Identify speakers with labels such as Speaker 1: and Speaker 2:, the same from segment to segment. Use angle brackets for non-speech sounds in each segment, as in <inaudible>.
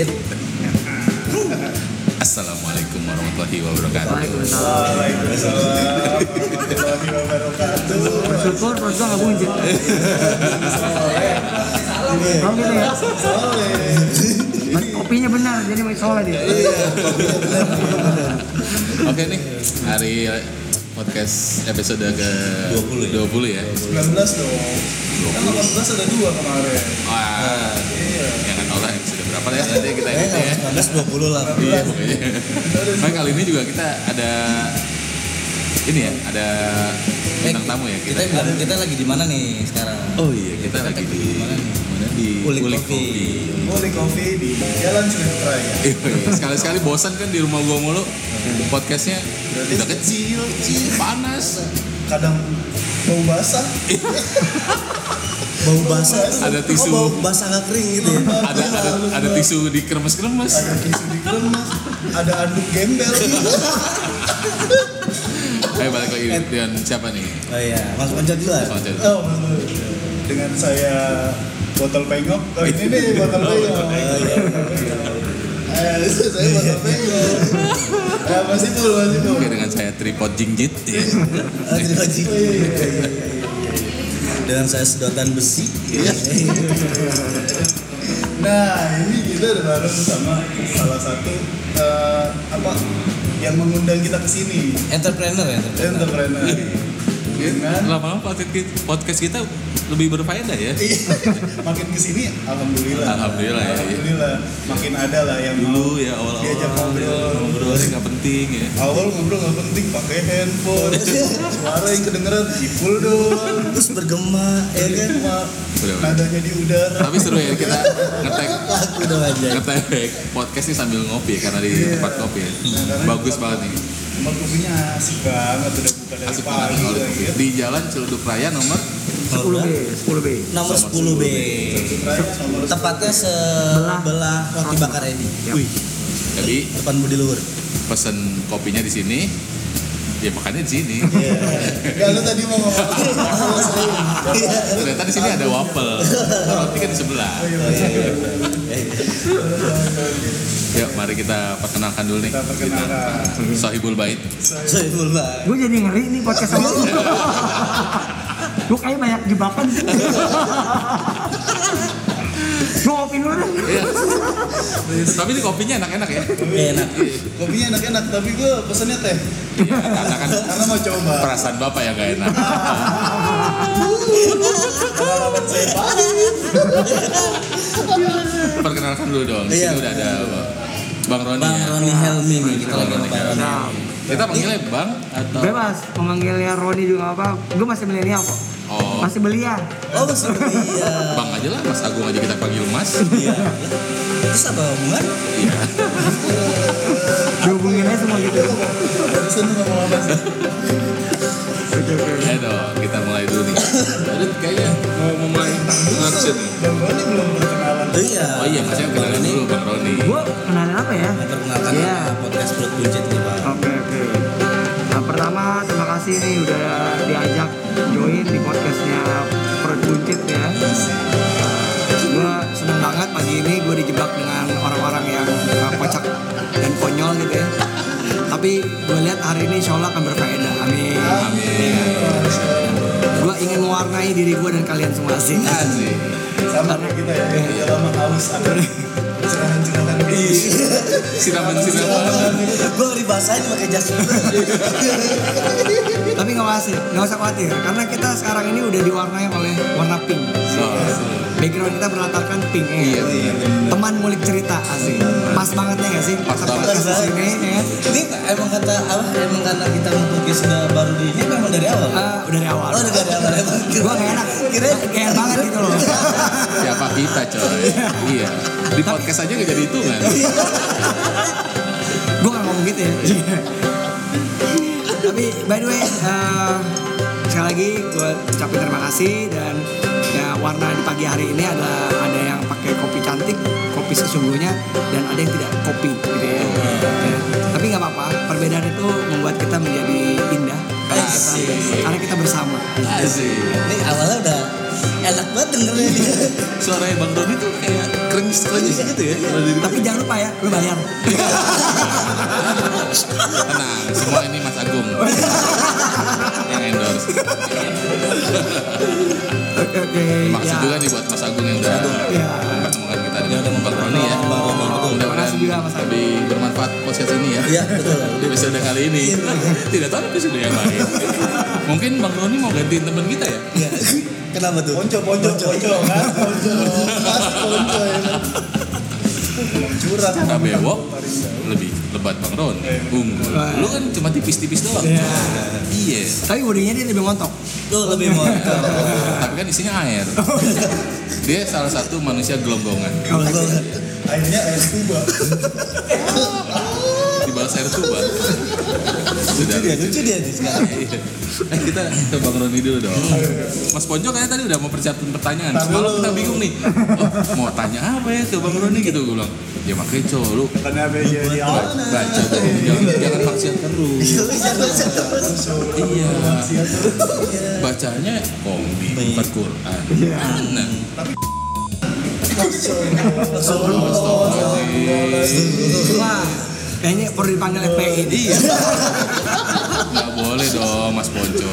Speaker 1: Adit.
Speaker 2: Assalamualaikum warahmatullahi wabarakatuh.
Speaker 3: Waalaikumsalam.
Speaker 4: warahmatullahi wabarakatuh.
Speaker 3: Bersyukur Mas enggak bunjit. Gitu ya. Mas kopinya benar jadi mau soleh dia.
Speaker 2: Oke nih hari podcast episode ke
Speaker 1: 20 ya.
Speaker 2: 20 ya.
Speaker 4: 19 dong. 20. Kan 18 ada dua kemarin.
Speaker 2: Wah. Iya. Ya 19 nanti kita ini ya.
Speaker 1: Iya, 19 20 iya. lah.
Speaker 2: Iya. Nah, kali ini juga kita ada ini ya, ada eh, bintang tamu ya
Speaker 1: kita.
Speaker 2: Kita,
Speaker 1: kita lagi di mana nih sekarang?
Speaker 2: Oh iya, kita, kita lagi di
Speaker 1: mana nih?
Speaker 2: di
Speaker 1: Uli
Speaker 2: Ulik
Speaker 1: Coffee.
Speaker 4: Coffee. Coffee di Jalan Ciledug ya.
Speaker 2: Iya. Sekali-sekali bosan kan di rumah gua mulu. Podcastnya Berarti udah kecil, kecil, panas.
Speaker 4: Kadang mau basah.
Speaker 1: Bau basah. tuh.
Speaker 2: Ada tisu.
Speaker 1: Oh, bau basah nggak kering gitu ya.
Speaker 2: Ada ada ada tisu di kremes-kremes.
Speaker 4: Ada tisu di kremes. Ada anduk gembel.
Speaker 2: Ayo balik lagi dengan siapa nih?
Speaker 1: Oh iya, Mas Panca duluan.
Speaker 2: Sama Cel.
Speaker 4: Oh. Dengan saya botol pengok. Oh ini nih botol pengok. Eh, saya botol pengok. Eh, masih full, masih full.
Speaker 2: Oke dengan saya tripod jingjit. Ya.
Speaker 1: Ah, terima Dengan saya sedotan besi.
Speaker 4: Nah, ini kita udah bareng sama salah satu eh, apa yang mengundang kita ke sini.
Speaker 1: Entrepreneur ya, entrepreneur.
Speaker 4: Entrepreneur. Dengan
Speaker 2: Lama-lama podcast kita- podcast kita lebih berfaedah ya.
Speaker 4: Iya. <laughs> makin ke sini alhamdulillah.
Speaker 2: Alhamdulillah ya, iya.
Speaker 4: Alhamdulillah. Makin ada lah yang
Speaker 2: Dulu
Speaker 4: mau
Speaker 2: ya awal-awal
Speaker 4: diajak ngobrol.
Speaker 2: ngobrolnya nggak penting ya.
Speaker 4: Awal ngobrol nggak penting pakai handphone. <laughs> Suara yang kedengeran ipul doang.
Speaker 1: Terus bergema, ya kan?
Speaker 2: Udah, udah.
Speaker 4: nadanya di udara.
Speaker 2: Tapi seru ya kita <laughs> ngetek
Speaker 1: Lagu dong aja.
Speaker 2: ngetek podcast ini sambil ngopi ya, karena di
Speaker 4: Iya.
Speaker 2: tempat kopi ya. Bagus banget nih.
Speaker 4: Tempat kopinya asik banget udah
Speaker 2: Asik banget di Jalan Ciledug Raya nomor
Speaker 3: 10 B, 10 B.
Speaker 1: Nomor 10 B.
Speaker 4: Raya nomor
Speaker 1: Tepatnya sebelah roti bakar Edi.
Speaker 2: Wih. Jadi
Speaker 1: Depan Budi Luhur.
Speaker 2: pesen kopinya di sini. Ya makannya di sini.
Speaker 4: Enggak lu tadi mau ngomong.
Speaker 2: Ternyata di sini ada waffle. Roti kan di sebelah. Yuk, mari kita perkenalkan dulu nih.
Speaker 4: Kita perkenalkan.
Speaker 2: Sohibul Bait.
Speaker 1: Sohibul Bang.
Speaker 3: Gue jadi ngeri nih podcast sama lu. <laughs> Lu kayak banyak jebakan. <laughs> Ngopi dulu deh.
Speaker 2: Iya. Tapi ini kopinya enak-enak ya.
Speaker 1: Enak.
Speaker 4: Kopinya enak-enak tapi gue pesennya teh
Speaker 2: Iya, karena kan
Speaker 4: karena mau coba.
Speaker 2: perasaan bapak yang gak enak. Perkenalkan dulu dong. Di
Speaker 1: Iya.
Speaker 2: sini udah ada Bang Roni
Speaker 1: Bang
Speaker 2: ya.
Speaker 1: Roni Helmi nih kita
Speaker 2: Bang
Speaker 1: lagi Bang Roni.
Speaker 2: Kita panggilnya Bang atau
Speaker 3: bebas. Memanggilnya Roni juga apa. Gue masih milenial kok.
Speaker 2: Oh,
Speaker 3: Masih belia.
Speaker 1: Oh, masih iya. <laughs>
Speaker 2: Bang aja lah, Mas Agung aja kita panggil Mas.
Speaker 1: Iya. Terus apa hubungan?
Speaker 2: Iya. <laughs>
Speaker 3: Dihubungin aja semua gitu.
Speaker 4: Lu ngomong apa sih?
Speaker 2: Dong, mulai dulu nih. Jadi kayaknya mau memulai nih.
Speaker 4: Bang Roni belum berkenalan.
Speaker 1: Oh iya.
Speaker 2: Oh iya, maksudnya kenalin dulu Bang Roni.
Speaker 3: Gue kenalin apa ya?
Speaker 1: Memperkenalkan
Speaker 3: Iya.
Speaker 1: podcast Perut Buncit nih, Pak.
Speaker 3: Oke oke. Nah pertama terima kasih nih udah diajak join di podcastnya Perut Buncit ya. Gue seneng banget pagi ini gue dijebak dengan orang-orang yang uh, kocak dan konyol gitu ya. Tapi gue lihat hari ini insya Allah akan berfaedah. Amin. Gue ingin mewarnai diri gue dan kalian semua sih.
Speaker 4: Sama kayak kita ya, yang udah lama haus cerahan-cerahan
Speaker 2: Iya. Siraman-siraman.
Speaker 1: Gue bahasanya pakai jas
Speaker 3: Tapi nggak usah, nggak usah khawatir karena kita sekarang ini udah diwarnai oleh warna pink.
Speaker 2: Oh,
Speaker 3: Background kita berlatarkan pink ya.
Speaker 2: Iya,
Speaker 3: Teman ngulik cerita asik. Pas banget ya nggak sih?
Speaker 2: Pas banget.
Speaker 3: Pas sini ya.
Speaker 1: Ini emang kata apa? Emang karena kita podcast sudah baru di ini memang dari awal.
Speaker 3: Udah dari awal.
Speaker 1: Oh, udah dari awal.
Speaker 3: Gue gak enak,
Speaker 1: Kira
Speaker 3: kayak banget gitu loh.
Speaker 2: Siapa kita coy? Iya. Di podcast aja gak jadi hitungan.
Speaker 3: gue gak ngomong gitu ya. Tapi by the way, eh, sekali lagi gue ucapin terima kasih dan ya warna di pagi hari ini ada ada yang pakai kopi cantik, kopi sesungguhnya dan ada yang tidak kopi gitu ya. Ya. Tapi nggak apa-apa, perbedaan itu membuat kita menjadi indah.
Speaker 1: Guys,
Speaker 3: karena kita bersama.
Speaker 2: Asik.
Speaker 1: Ini awalnya udah enak banget dengernya dia. <laughs>
Speaker 2: Suaranya Bang Roni tuh kayak krenyes krenyes gitu ya. Di
Speaker 3: Tapi jangan lupa ya, lu bayar.
Speaker 2: tenang, semua ini Mas Agung <laughs> yang endorse.
Speaker 3: Oke oke.
Speaker 2: Makasih
Speaker 3: ya.
Speaker 2: juga nih buat Mas Agung yang udah
Speaker 3: Ya.
Speaker 2: mempertemukan kita dengan Bang Roni ya.
Speaker 1: Bang Roni, betul.
Speaker 2: Mudah-mudahan
Speaker 3: Makasih juga, Mas Agung.
Speaker 2: lebih bermanfaat podcast ini ya.
Speaker 1: Iya betul. <laughs>
Speaker 2: Di episode kali ini <laughs> Tidak tahu episode yang lain Mungkin Bang Roni mau gantiin teman kita ya
Speaker 1: Iya. <laughs> Kenapa tuh?
Speaker 4: Ponco, ponco, ponco, kan? Ponco, mas ponco ya kan? Emang curang.
Speaker 2: Cara bewok Lebih lebat Bang Roni Unggul Lu kan cuma tipis-tipis doang
Speaker 3: Iya.
Speaker 2: Iya
Speaker 3: Tapi bodinya dia lebih montok.
Speaker 1: Tuh lebih mau.
Speaker 2: Tapi kan isinya air Dia salah satu manusia gelonggongan
Speaker 4: Akhirnya air tuba. <laughs>
Speaker 2: Dibalas air tuba Sudah.
Speaker 1: Lucu dia, lucu dia nih sekarang.
Speaker 2: Iya. Eh kita ke Bang Roni dulu dong. Mas Ponco kayaknya tadi udah mau persiapin pertanyaan. Semalam kita bingung nih. Oh, Mau tanya apa ya? Ke Bang Roni gitu Gue bilang. Ya makanya cowok lu
Speaker 4: Kenapa ya di awal?
Speaker 2: baca dong jangan jangan maksiat terus. Iya bacanya komik bukan Quran. Nah Astagfirullahaladzim.
Speaker 3: Kayaknya perlu dipanggil FPI.
Speaker 2: iya nggak boleh dong Mas Ponco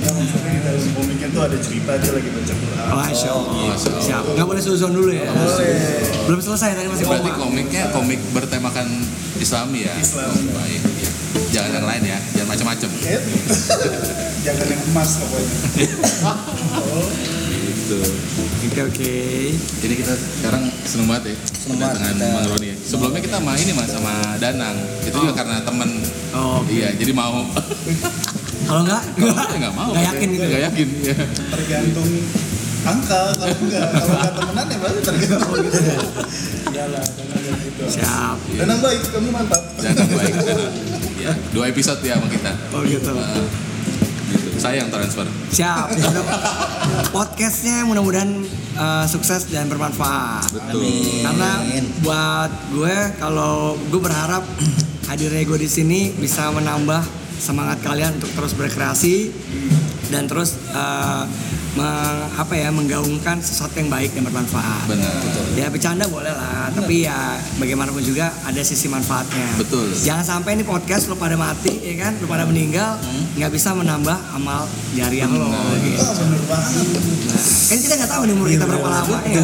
Speaker 4: Yang dalam komiknya tuh ada cerita dia lagi baca Quran.
Speaker 3: Masya Allah.
Speaker 2: Masya Allah.
Speaker 3: Siap. Nggak boleh suzon dulu ya. Belum selesai tadi masih
Speaker 2: berarti
Speaker 3: koma.
Speaker 2: komiknya komik bertemakan Islami ya
Speaker 4: Islam.
Speaker 2: Oh, baik ya. jangan yang lain ya jangan macam-macam <laughs>
Speaker 4: Jangan yang emas pokoknya. <laughs>
Speaker 2: gitu
Speaker 3: Oke oke.
Speaker 2: Jadi kita sekarang seneng banget ya
Speaker 1: Seneng banget, kita-
Speaker 2: Bang Roni ya. Sebelumnya kita sama ini mas sama Danang. Itu juga karena temen.
Speaker 3: Oh, oke.
Speaker 2: Iya, jadi mau.
Speaker 3: Kalau nggak,
Speaker 2: Kalau nggak nggak mau.
Speaker 3: Nggak yakin gitu.
Speaker 2: Nggak yakin. ya.
Speaker 4: Tergantung angka kalau enggak kalau enggak temenan ya berarti tergantung gitu. Iyalah, jangan gitu.
Speaker 3: Siap.
Speaker 4: Dan yang baik, kamu mantap.
Speaker 2: Danang baik. Danang. Ya, dua episode ya sama kita.
Speaker 3: Oh gitu.
Speaker 2: Gitu. Saya yang transfer.
Speaker 3: Siap. <laughs> Podcastnya mudah-mudahan uh, sukses dan bermanfaat.
Speaker 2: Betul.
Speaker 3: Karena buat gue kalau gue berharap hadirnya gue di sini bisa menambah semangat kalian untuk terus berkreasi dan terus uh, me- apa ya menggaungkan sesuatu yang baik dan bermanfaat.
Speaker 2: Benar. Betul.
Speaker 3: Ya bercanda boleh lah, tapi ya bagaimanapun juga ada sisi manfaatnya.
Speaker 2: Betul.
Speaker 3: Jangan sampai ini podcast lu pada mati, ya kan? Lu pada meninggal, nggak bisa menambah amal jariah lo. Gitu.
Speaker 4: Ah, banget.
Speaker 3: Kan kita nggak tahu nih umur kita berapa lama ya.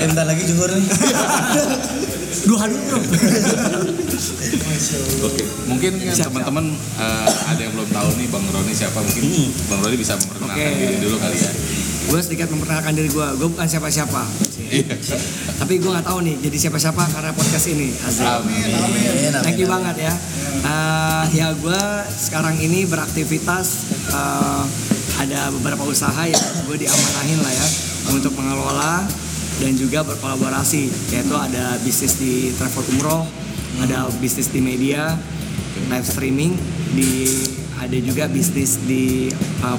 Speaker 1: Bentar lagi juhur nih. <laughs>
Speaker 3: Dua hari bro. <laughs>
Speaker 2: Oke. Mungkin kan teman-teman eh, ada yang belum tahu nih Bang Roni siapa mungkin Bang Roni bisa memperkenalkan
Speaker 3: Oke.
Speaker 2: diri dulu kali ya.
Speaker 3: gue sedikit memperkenalkan diri gue. Gue bukan siapa-siapa.
Speaker 2: Iya.
Speaker 3: Tapi gue nggak tahu nih jadi siapa-siapa karena podcast ini. Asik.
Speaker 2: Amin.
Speaker 1: Amin,
Speaker 3: Thank you
Speaker 1: amin.
Speaker 3: banget ya. Eh, ya gue sekarang ini beraktivitas eh, ada beberapa usaha yang gue diamanahin lah ya untuk mengelola dan juga berkolaborasi yaitu ada bisnis di travel umroh, ada bisnis di media, live streaming, di ada juga bisnis di eh,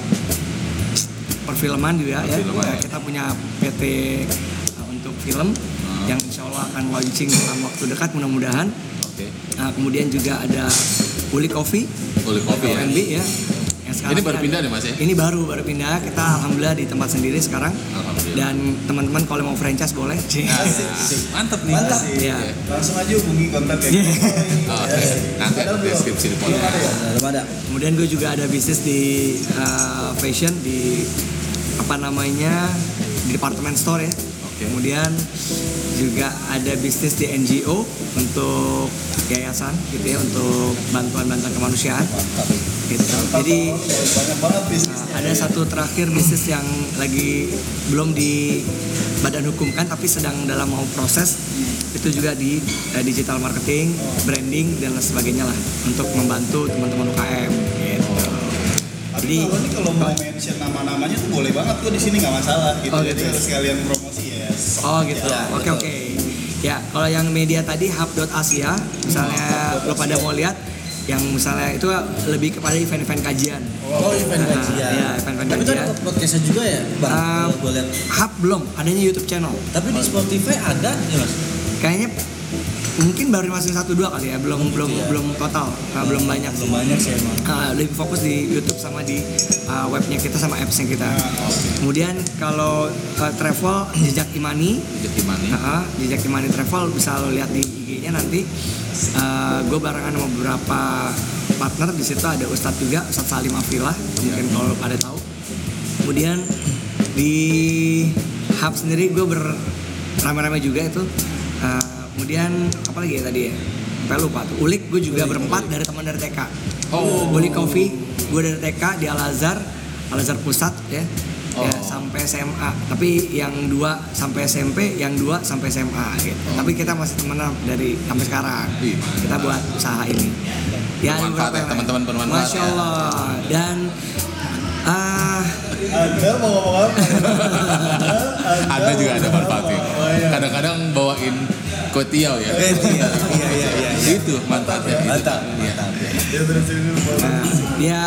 Speaker 3: perfilman juga ya.
Speaker 2: Perfilman,
Speaker 3: Ya,
Speaker 2: ya.
Speaker 3: Kita punya PT uh, untuk film yang insya Allah akan launching dalam waktu dekat mudah-mudahan.
Speaker 2: Oke.
Speaker 3: Nah, kemudian juga ada Uli Coffee,
Speaker 2: Boleh kopi ya.
Speaker 3: Ya. Yang
Speaker 2: Ini baru pindah deh, Mas, ya?
Speaker 3: Ini baru baru pindah. Kita alhamdulillah di tempat sendiri sekarang. Dan teman-teman kalau mau franchise boleh.
Speaker 2: Mantap nih.
Speaker 1: Mantap.
Speaker 3: Iya.
Speaker 4: Langsung aja hubungi kontak ya.
Speaker 2: Oh, Oke. Nanti ada deskripsi di podcast.
Speaker 1: Belum ada.
Speaker 3: Kemudian gue juga ada bisnis di uh, fashion di apa namanya di department store ya. Kemudian juga ada bisnis di NGO untuk yayasan gitu ya untuk bantuan-bantuan kemanusiaan. Gitu. Jadi uh, ada satu terakhir bisnis yang lagi belum di badan hukum kan tapi sedang dalam mau proses itu juga di uh, digital marketing, branding dan lain sebagainya lah untuk membantu teman-teman UKM gitu.
Speaker 4: Tapi
Speaker 3: Jadi-
Speaker 4: kalau kalau mau mention nama-namanya tuh boleh banget tuh di sini nggak masalah gitu.
Speaker 3: Oh,
Speaker 4: Jadi
Speaker 3: gitu.
Speaker 4: harus sekalian promosi ya.
Speaker 3: Oh gitu.
Speaker 1: Ya,
Speaker 3: Oke
Speaker 1: betul.
Speaker 3: oke. Ya kalau yang media tadi hub.asia misalnya lo pada mau lihat yang misalnya itu lebih kepada event-event kajian.
Speaker 1: Oh, event
Speaker 3: Nah,
Speaker 1: kajian.
Speaker 3: iya, event-event
Speaker 1: Tapi itu
Speaker 3: kajian.
Speaker 1: ada podcastnya juga ya, Bang.
Speaker 3: Um,
Speaker 1: lihat.
Speaker 3: Hub belum, adanya YouTube channel.
Speaker 1: Tapi di Spotify ada ya, Mas?
Speaker 3: Kayaknya mungkin baru masih satu dua kali ya belum belum
Speaker 1: ya.
Speaker 3: belum total Nah, belum banyak
Speaker 1: belum banyak sih emang
Speaker 3: Uh, lebih fokus di YouTube sama di uh, webnya kita sama appsnya kita. Kemudian kalau uh, travel jejak Imani,
Speaker 2: Jejak Imani.
Speaker 3: uh, jejak Imani travel bisa lo lihat di IG-nya nanti. gue barengan sama beberapa partner di situ ada Ustadz juga Ustadz Salim Afilah mungkin kalau pada tahu. Kemudian di hub sendiri gue ber rame-rame juga itu. Uh, kemudian apa lagi ya tadi ya? Sampai lupa tuh. Ulik gue juga berempat dari teman dari TK.
Speaker 2: Oh.
Speaker 3: Boli Coffee, gue dari TK di Al Azhar, Al Azhar Pusat ya. Ya,
Speaker 2: Oh.
Speaker 3: sampai SMA. Tapi yang dua sampai SMP, yang dua sampai SMA gitu. Tapi kita masih temenan dari sampai sekarang.
Speaker 2: Ih,
Speaker 3: Kita buat usaha ini. Ya,
Speaker 2: ya,
Speaker 3: yang
Speaker 2: teman-teman, bermanfaat
Speaker 3: Masya
Speaker 2: ya.
Speaker 3: Allah. Dan ah
Speaker 4: Anda mau ngomong apa?
Speaker 2: Anda juga ada manfaatnya.
Speaker 4: Oh.
Speaker 2: Kadang-kadang bawain kotiau ya.
Speaker 1: Iya iya iya iya
Speaker 2: Itu manfaatnya. Gitu.
Speaker 1: mantap
Speaker 2: Iya.
Speaker 1: mantap
Speaker 4: Ya terus ini
Speaker 3: Nah, ya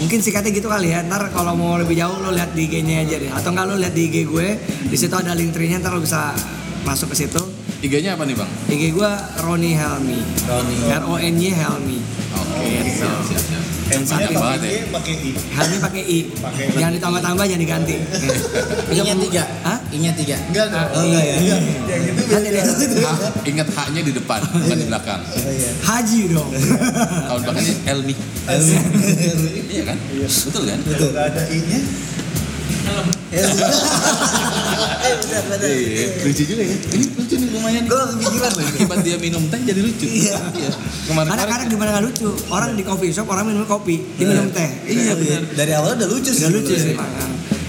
Speaker 3: mungkin sikatnya gitu kali ya. Ntar kalau mau lebih jauh lo lihat di IG-nya aja deh. Atau enggak lo lihat di IG gue, di situ ada link tree-nya ntar lo bisa masuk ke situ.
Speaker 2: IG-nya apa nih bang?
Speaker 3: IG gue Roni Helmi.
Speaker 1: Roni
Speaker 3: R O N Y Helmi.
Speaker 2: Oke, siap, siap, siap. Banget ya.
Speaker 4: pakai pakai I.
Speaker 3: Helmi pakai I.
Speaker 4: Pakai I.
Speaker 3: Jangan ditambah-tambah, jangan diganti. <laughs>
Speaker 1: I-nya tiga
Speaker 3: Hah?
Speaker 1: I-nya tiga
Speaker 4: Enggak dong.
Speaker 1: oh enggak ya
Speaker 4: Enggak. Yang itu
Speaker 3: Nanti
Speaker 4: beda.
Speaker 3: dia
Speaker 2: H, ingat H-nya di depan, <laughs> bukan di belakang.
Speaker 1: oh iya
Speaker 3: Haji dong.
Speaker 2: Kalau belakangnya Elmi. Iya kan? Betul kan?
Speaker 4: Kalau nggak ada I-nya,
Speaker 1: eh benar benar
Speaker 2: Iya, lucu juga ya. Ini lucu nih lumayan.
Speaker 1: gue kepikiran loh
Speaker 2: Akibat dia minum teh jadi lucu.
Speaker 1: Iya.
Speaker 2: Kemarin
Speaker 3: Kadang-kadang gimana nggak lucu. Orang di coffee shop orang minum kopi, dia minum teh.
Speaker 1: iya benar dari awal udah lucu sih
Speaker 3: Udah lucu sih.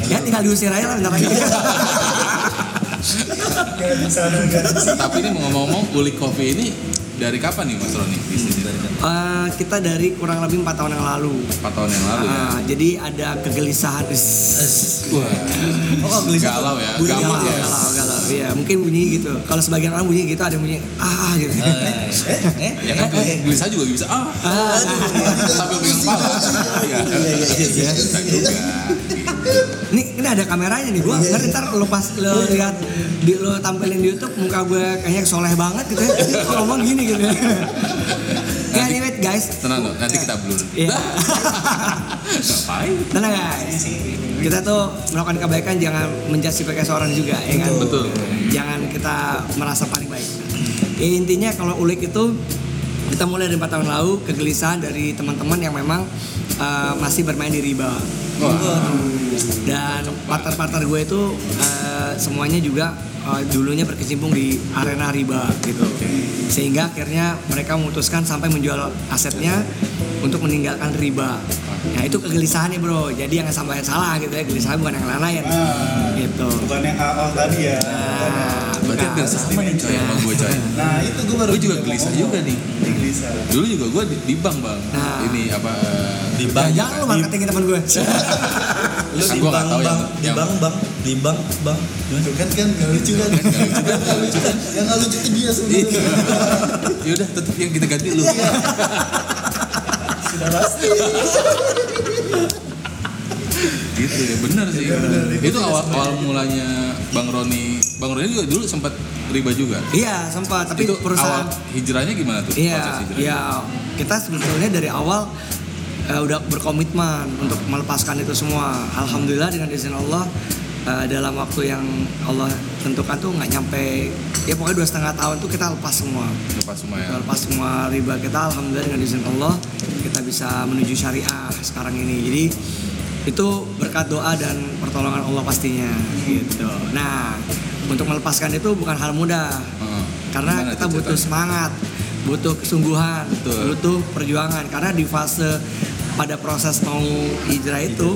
Speaker 3: Ya tinggal diusir aja lah bentar lagi.
Speaker 2: Tapi ini mau ngomong-ngomong Ulik Coffee ini dari kapan nih Mas Roni bisnisnya?
Speaker 3: Eh, kita dari kurang lebih empat tahun yang lalu.
Speaker 2: 4 tahun yang lalu ya.
Speaker 3: Ah, jadi ada kegelisahan.
Speaker 2: Wah,
Speaker 1: oh kok gelisah
Speaker 2: galau ya,
Speaker 1: bunyi
Speaker 2: galau
Speaker 3: galau,
Speaker 1: gitu
Speaker 2: ya.
Speaker 3: galau, galau. Iya, mungkin bunyi gitu. Kalau sebagian orang bunyi gitu, ada yang bunyi ah gitu.
Speaker 1: eh eh
Speaker 2: Ya kan gelisah juga bisa ah
Speaker 3: Ah,
Speaker 2: sambil pegang kepala. Iya.
Speaker 1: iya iya iya
Speaker 2: Bisa juga.
Speaker 3: Ini ada kameranya nih. Gua ngerti ntar lo pas lo lihat di lo tampilin di YouTube muka gue kayaknya soleh banget gitu ya. Kok ngomong gini gitu. <laughs> ya. Anyway guys,
Speaker 2: Tenang loh, nanti kita blur.
Speaker 3: Iya.
Speaker 2: Ngapain? <laughs>
Speaker 3: Tenang guys. Kita tuh melakukan kebaikan jangan menjudge pakai seorang juga ya kan.
Speaker 2: Betul.
Speaker 3: Jangan kita merasa paling baik. Ya, intinya kalau ulik itu kita mulai dari 4 tahun lalu kegelisahan dari teman-teman yang memang eh, masih bermain di riba.
Speaker 2: Wah,
Speaker 3: Dan partner-partner gue itu eh, semuanya juga eh, dulunya berkecimpung di arena riba gitu. Sehingga akhirnya mereka memutuskan sampai menjual asetnya untuk meninggalkan riba. Nah itu kegelisahannya bro. Jadi yang sampai salah gitu ya. Kegelisahan bukan yang lain-lain.
Speaker 4: Ah,
Speaker 3: Gitu.
Speaker 4: bukan yang awal tadi ya.
Speaker 3: Nah,
Speaker 2: berarti
Speaker 3: bukan.
Speaker 2: hampir sama nih coy sama gue coy.
Speaker 4: Nah itu gue baru
Speaker 2: Gue juga gelisah juga nih.
Speaker 4: Gelisah.
Speaker 2: Dulu juga gue di, di bank bang.
Speaker 3: Nah.
Speaker 2: Ini apa?
Speaker 1: Di
Speaker 3: Ya,
Speaker 1: bank.
Speaker 3: jangan lu marketing teman gue.
Speaker 1: lu
Speaker 2: Kan
Speaker 1: di bank bang
Speaker 2: yang-
Speaker 1: di bank bang di bank bang
Speaker 4: Tuh kan kan nggak lucu kan? Nggak lucu kan? Yang nggak lucu itu dia sebenarnya.
Speaker 2: Ya udah tetap yang kita ganti lu.
Speaker 4: Sudah pasti.
Speaker 2: Gitu ya benar sih.
Speaker 4: Iya, benar.
Speaker 2: Itu awal awal mulanya Bang Roni. Bang Roni juga dulu sempat riba juga.
Speaker 3: Iya sempat. Tapi
Speaker 2: itu
Speaker 3: perusahaan
Speaker 2: awal hijrahnya gimana tuh?
Speaker 3: Iya,
Speaker 2: proses hijrahnya?
Speaker 3: ya kita sebetulnya dari awal eh, udah berkomitmen untuk melepaskan itu semua. Alhamdulillah dengan izin Allah eh, dalam waktu yang Allah tentukan tuh nggak nyampe ya pokoknya dua setengah tahun tuh kita lepas semua.
Speaker 2: Lepas semua ya.
Speaker 3: Kita lepas semua riba kita. Alhamdulillah dengan izin Allah kita bisa menuju syariah sekarang ini. Jadi itu berkat doa dan pertolongan Allah pastinya gitu. Nah untuk melepaskan itu bukan hal mudah
Speaker 2: Heeh.
Speaker 3: karena
Speaker 2: Gimana
Speaker 3: kita
Speaker 2: tuh
Speaker 3: butuh
Speaker 2: ceritanya?
Speaker 3: semangat, butuh kesungguhan,
Speaker 2: Betul.
Speaker 3: butuh perjuangan. Karena di fase pada proses mau hijrah itu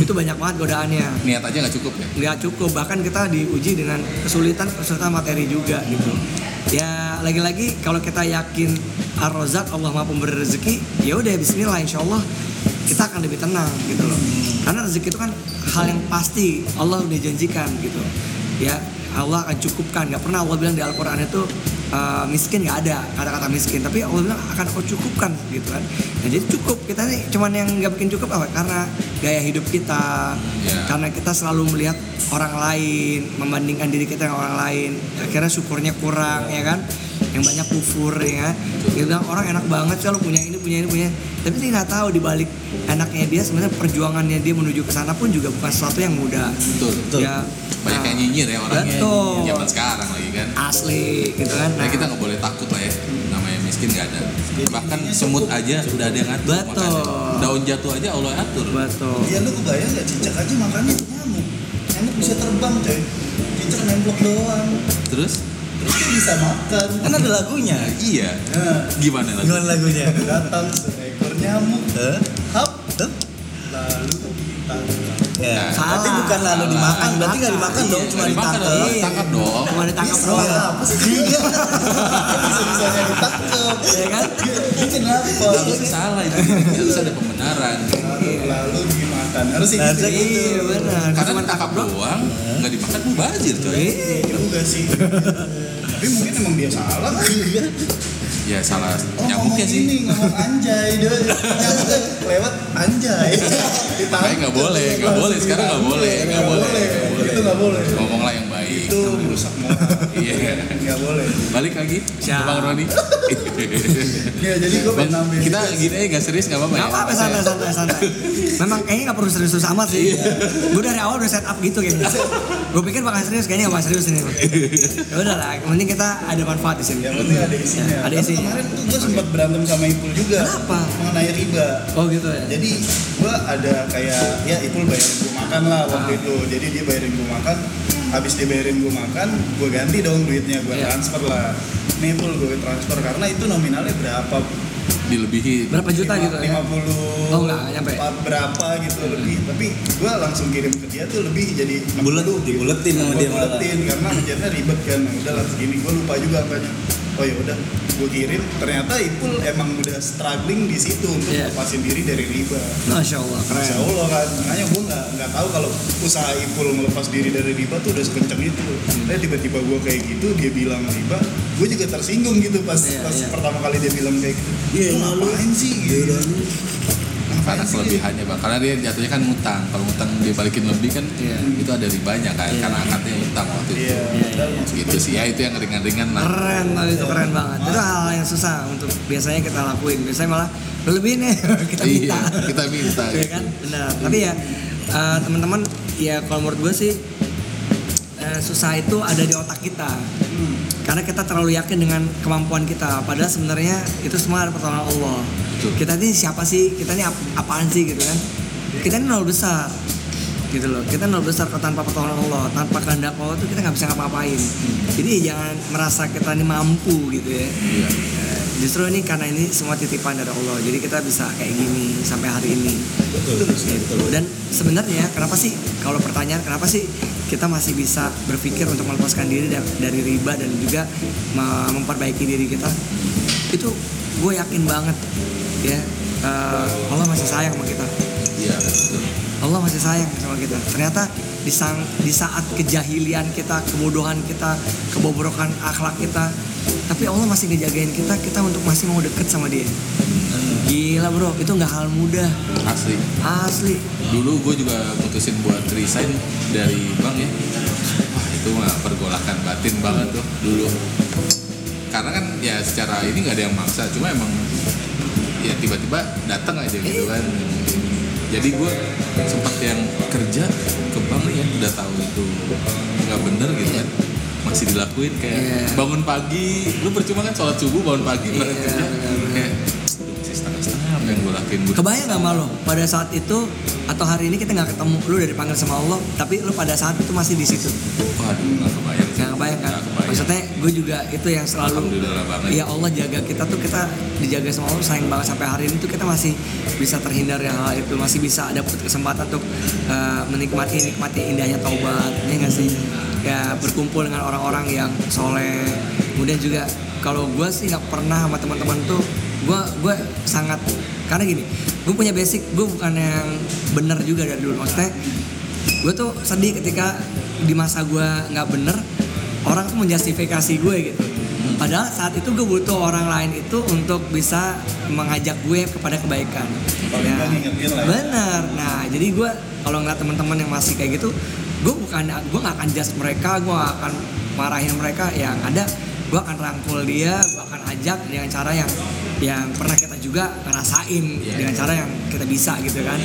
Speaker 3: itu banyak banget godaannya.
Speaker 2: Niat aja nggak cukup ya?
Speaker 3: Nggak cukup, bahkan kita diuji dengan kesulitan kesulitan materi juga gitu. Ya lagi-lagi kalau kita yakin Ar-Razak Allah Maha Pemberi rezeki, ya udah Bismillah Insya Allah kita akan lebih tenang gitu loh. Karena rezeki itu kan hal yang pasti Allah udah janjikan gitu. Ya Allah akan cukupkan. Gak pernah Allah bilang di Al-Quran itu uh, miskin nggak ada kata-kata miskin. Tapi Allah bilang akan aku cukupkan gitu kan. Nah, jadi cukup kita nih cuman yang nggak bikin cukup apa? Karena gaya hidup kita,
Speaker 2: Ya.
Speaker 3: karena kita selalu melihat orang lain, membandingkan diri kita dengan orang lain. Akhirnya syukurnya kurang ya kan. Yang banyak kufur ya. Kan dia bilang orang enak banget sih lo punya ini punya ini punya ini." tapi dia nggak tahu di balik enaknya dia sebenarnya perjuangannya dia menuju ke sana pun juga bukan sesuatu yang mudah.
Speaker 2: Betul
Speaker 1: Betul.
Speaker 3: ya
Speaker 2: banyak
Speaker 3: nah,
Speaker 2: yang nyinyir ya orangnya.
Speaker 3: Betul.
Speaker 2: zaman sekarang lagi kan.
Speaker 3: Asli gitu kan.
Speaker 2: Nah, kita nggak boleh takut lah ya. Namanya miskin nggak ada. Bahkan semut aja udah ada yang ngatur
Speaker 3: Betul.
Speaker 2: makanya. daun jatuh aja Allah atur.
Speaker 3: Betul.
Speaker 4: Ya lu kebayang gak cicak aja makannya nyamuk. Nyamuk bisa terbang coy. Cicak nemplok doang.
Speaker 2: Terus
Speaker 4: bisa makan
Speaker 1: Kan ada lagunya.
Speaker 2: iya
Speaker 4: Nah,
Speaker 2: gimana lagi
Speaker 1: Gimana lagunya?
Speaker 4: datang seekor nyamuk
Speaker 1: Hah?
Speaker 4: Hap? Lalu ditangkap
Speaker 1: Ya. Berarti bukan lalu
Speaker 2: Salah.
Speaker 1: dimakan, berarti nggak dimakan
Speaker 2: Iya,
Speaker 1: dong, cuma ditangkap.
Speaker 2: Ditangkap dong.
Speaker 3: cuma ditangkap doang <laughs>
Speaker 4: apa sih dia? Bisa-bisanya ditangkap
Speaker 3: ya kan
Speaker 4: kenapa?
Speaker 2: harusnya salah itu harus ada pembenaran
Speaker 4: Lalu, lalu dimakan Harus sih
Speaker 1: Harusnya
Speaker 4: gitu
Speaker 3: iya benar
Speaker 2: karena ditangkap doang nggak dimakan mau bajir coy
Speaker 3: Iya.
Speaker 4: juga sih <laughs> Tapi mungkin emang dia salah kali
Speaker 2: ya. Salah.
Speaker 4: Oh,
Speaker 2: nyamuknya
Speaker 4: ngomong
Speaker 2: sih.
Speaker 4: ini, ngomong anjay dia Nyamuknya lewat anjay.
Speaker 2: Makanya nggak boleh nggak boleh. Sekarang nggak boleh nggak boleh.
Speaker 4: Itu nggak boleh.
Speaker 2: Ngomonglah yang
Speaker 4: itu merusak moral
Speaker 2: iya
Speaker 4: nggak boleh
Speaker 2: balik lagi ke
Speaker 3: Siap.
Speaker 2: bang Roni
Speaker 4: ya jadi gue
Speaker 2: Bang,
Speaker 4: pengen nambahin
Speaker 2: kita gini aja nggak serius nggak apa-apa
Speaker 3: Gak
Speaker 2: ya
Speaker 3: apa-apa santai santai santai. Memang kayaknya gak perlu serius-serius amat sih. Gue dari awal udah set up gitu kayaknya. Gue pikir bakal serius kayaknya gak bakal serius ini. Ya udah lah, penting kita ada manfaat di sini.
Speaker 4: yang penting ada isinya
Speaker 3: Ya, ada isinya.
Speaker 4: kemarin tuh gue sempat berantem sama Ipul juga
Speaker 3: Kenapa?
Speaker 4: mengenai riba
Speaker 3: Oh gitu ya.
Speaker 4: jadi gue ada kayak ya Ipul bayarin gue makan lah waktu
Speaker 3: Ah.
Speaker 4: itu jadi dia bayarin gue makan habis dia bayarin gue makan gue ganti dong duitnya gue
Speaker 3: Iya.
Speaker 4: transfer lah nih gue transfer karena itu nominalnya berapa
Speaker 2: dilebihi
Speaker 3: Berapa juta gitu ya?
Speaker 4: 50
Speaker 3: Oh, enggak, nyampe.
Speaker 4: empat berapa gitu lebih tapi gue langsung kirim ke dia tuh lebih jadi 60
Speaker 1: Bulet,
Speaker 4: gitu.
Speaker 1: dibuletin sama dia malah.
Speaker 4: buletin karena ngejatnya ribet kan udah lah segini gue lupa juga angkanya oh ya udah gue kirim ternyata Ipul emang udah struggling di situ untuk
Speaker 3: Iya.
Speaker 4: lepasin diri dari riba
Speaker 3: Masya Allah keren.
Speaker 4: Allah kan, makanya gue nggak nggak tahu kalau usaha Ipul melepas diri dari riba tuh udah sekencang itu.
Speaker 3: Hmm.
Speaker 4: Tiba-tiba gue kayak gitu, dia bilang riba, gue juga tersinggung gitu pas
Speaker 3: Iya,
Speaker 4: pas
Speaker 3: iya.
Speaker 4: pertama kali dia bilang kayak gitu.
Speaker 1: Iya,
Speaker 4: Lu
Speaker 1: lalu.
Speaker 4: ngapain sih? Gitu.
Speaker 2: Karena kelebihannya bang karena dia jatuhnya kan ngutang kalau ngutang dia balikin lebih kan
Speaker 3: Iya.
Speaker 2: itu ada ribanya kan
Speaker 3: Iya.
Speaker 2: karena akadnya ngutang waktu itu
Speaker 4: Iya,
Speaker 3: Iya, iya.
Speaker 2: gitu sih ya itu yang ringan-ringan lah
Speaker 3: Keren tadi itu keren banget. Itu hal yang susah untuk biasanya kita lakuin. Biasanya malah lebih <laughs> nih kita minta.
Speaker 2: iya kita minta
Speaker 3: Iya kan? Benar. Tapi ya eh, teman-teman ya kalau menurut gue sih eh, susah itu ada di otak kita. Karena kita terlalu yakin dengan kemampuan kita. Padahal sebenarnya itu semua ada pertolongan Allah.
Speaker 2: Betul.
Speaker 3: Kita ini siapa sih? Kita ini ap- apaan sih gitu kan? Kita ini nol besar. Gitu loh. Kita nol besar kalau tanpa pertolongan Allah, tanpa kehendak Allah tuh kita nggak bisa ngapa-ngapain. Jadi jangan merasa kita ini mampu gitu ya.
Speaker 2: Iya.
Speaker 3: Justru ini karena ini semua titipan dari Allah. Jadi kita bisa kayak gini sampai hari ini.
Speaker 1: Betul, betul.
Speaker 3: Dan sebenarnya kenapa sih kalau pertanyaan kenapa sih kita masih bisa berpikir untuk melepaskan diri da- dari riba dan juga me- memperbaiki diri kita? Itu gue yakin banget ya eh, Allah masih sayang sama kita.
Speaker 2: iya betul.
Speaker 3: Allah masih sayang sama kita. Ternyata di, sang, di saat kejahilian kita, kebodohan kita, kebobrokan akhlak kita, tapi Allah masih ngejagain kita, kita untuk masih mau deket sama Dia. Gila bro, itu nggak hal mudah,
Speaker 2: asli.
Speaker 3: Asli.
Speaker 2: dulu gue juga mutusin buat resign dari bank ya. Wah itu mah pergolakan batin banget tuh dulu. Karena kan ya secara ini nggak ada yang maksa. Cuma emang ya tiba-tiba datang aja gitu kan. Jadi gue sempat yang kerja ke bank nih ya udah tahu itu nggak bener gitu kan. Masih dilakuin kayak
Speaker 3: Iya.
Speaker 2: bangun pagi. Lu percuma kan sholat subuh bangun pagi berangkat
Speaker 3: Iya,
Speaker 2: kerja.
Speaker 3: benar-benar.
Speaker 2: kayak "Duh, masih setengah-setengah apa yang gue lakuin gue
Speaker 3: Kebayang gak malu pada saat itu atau hari ini kita nggak ketemu lu dari panggil sama Allah, tapi lu pada saat itu masih di situ.
Speaker 2: waduh nggak kebayang.
Speaker 3: Nggak kebayang kan?
Speaker 2: Nggak kebayang.
Speaker 3: Maksudnya gue juga itu yang selalu. Ya Allah jaga kita tuh kita dijaga sama Allah sayang banget sampai hari ini tuh kita masih bisa terhindar yang hal itu masih bisa dapat kesempatan untuk eh, menikmati nikmati indahnya taubat ya nggak sih ya berkumpul dengan orang-orang yang soleh kemudian juga kalau gue sih nggak pernah sama teman-teman tuh gue gue sangat karena gini gue punya basic gue bukan yang bener juga dari dulu. Maksudnya gue tuh sedih ketika di masa gue nggak bener orang tuh menjustifikasi gue gitu. Padahal saat itu gue butuh orang lain itu untuk bisa mengajak gue kepada kebaikan.
Speaker 4: Lah ya.
Speaker 3: bener. Nah jadi gue kalau ngeliat teman-teman yang masih kayak gitu gue bukan gue nggak akan just mereka gue nggak akan marahin mereka. Yang ada. Gue akan rangkul dia gue akan ajak dengan cara yang yang pernah kita juga ngerasain
Speaker 2: Iya.
Speaker 3: dengan cara yang kita bisa gitu kan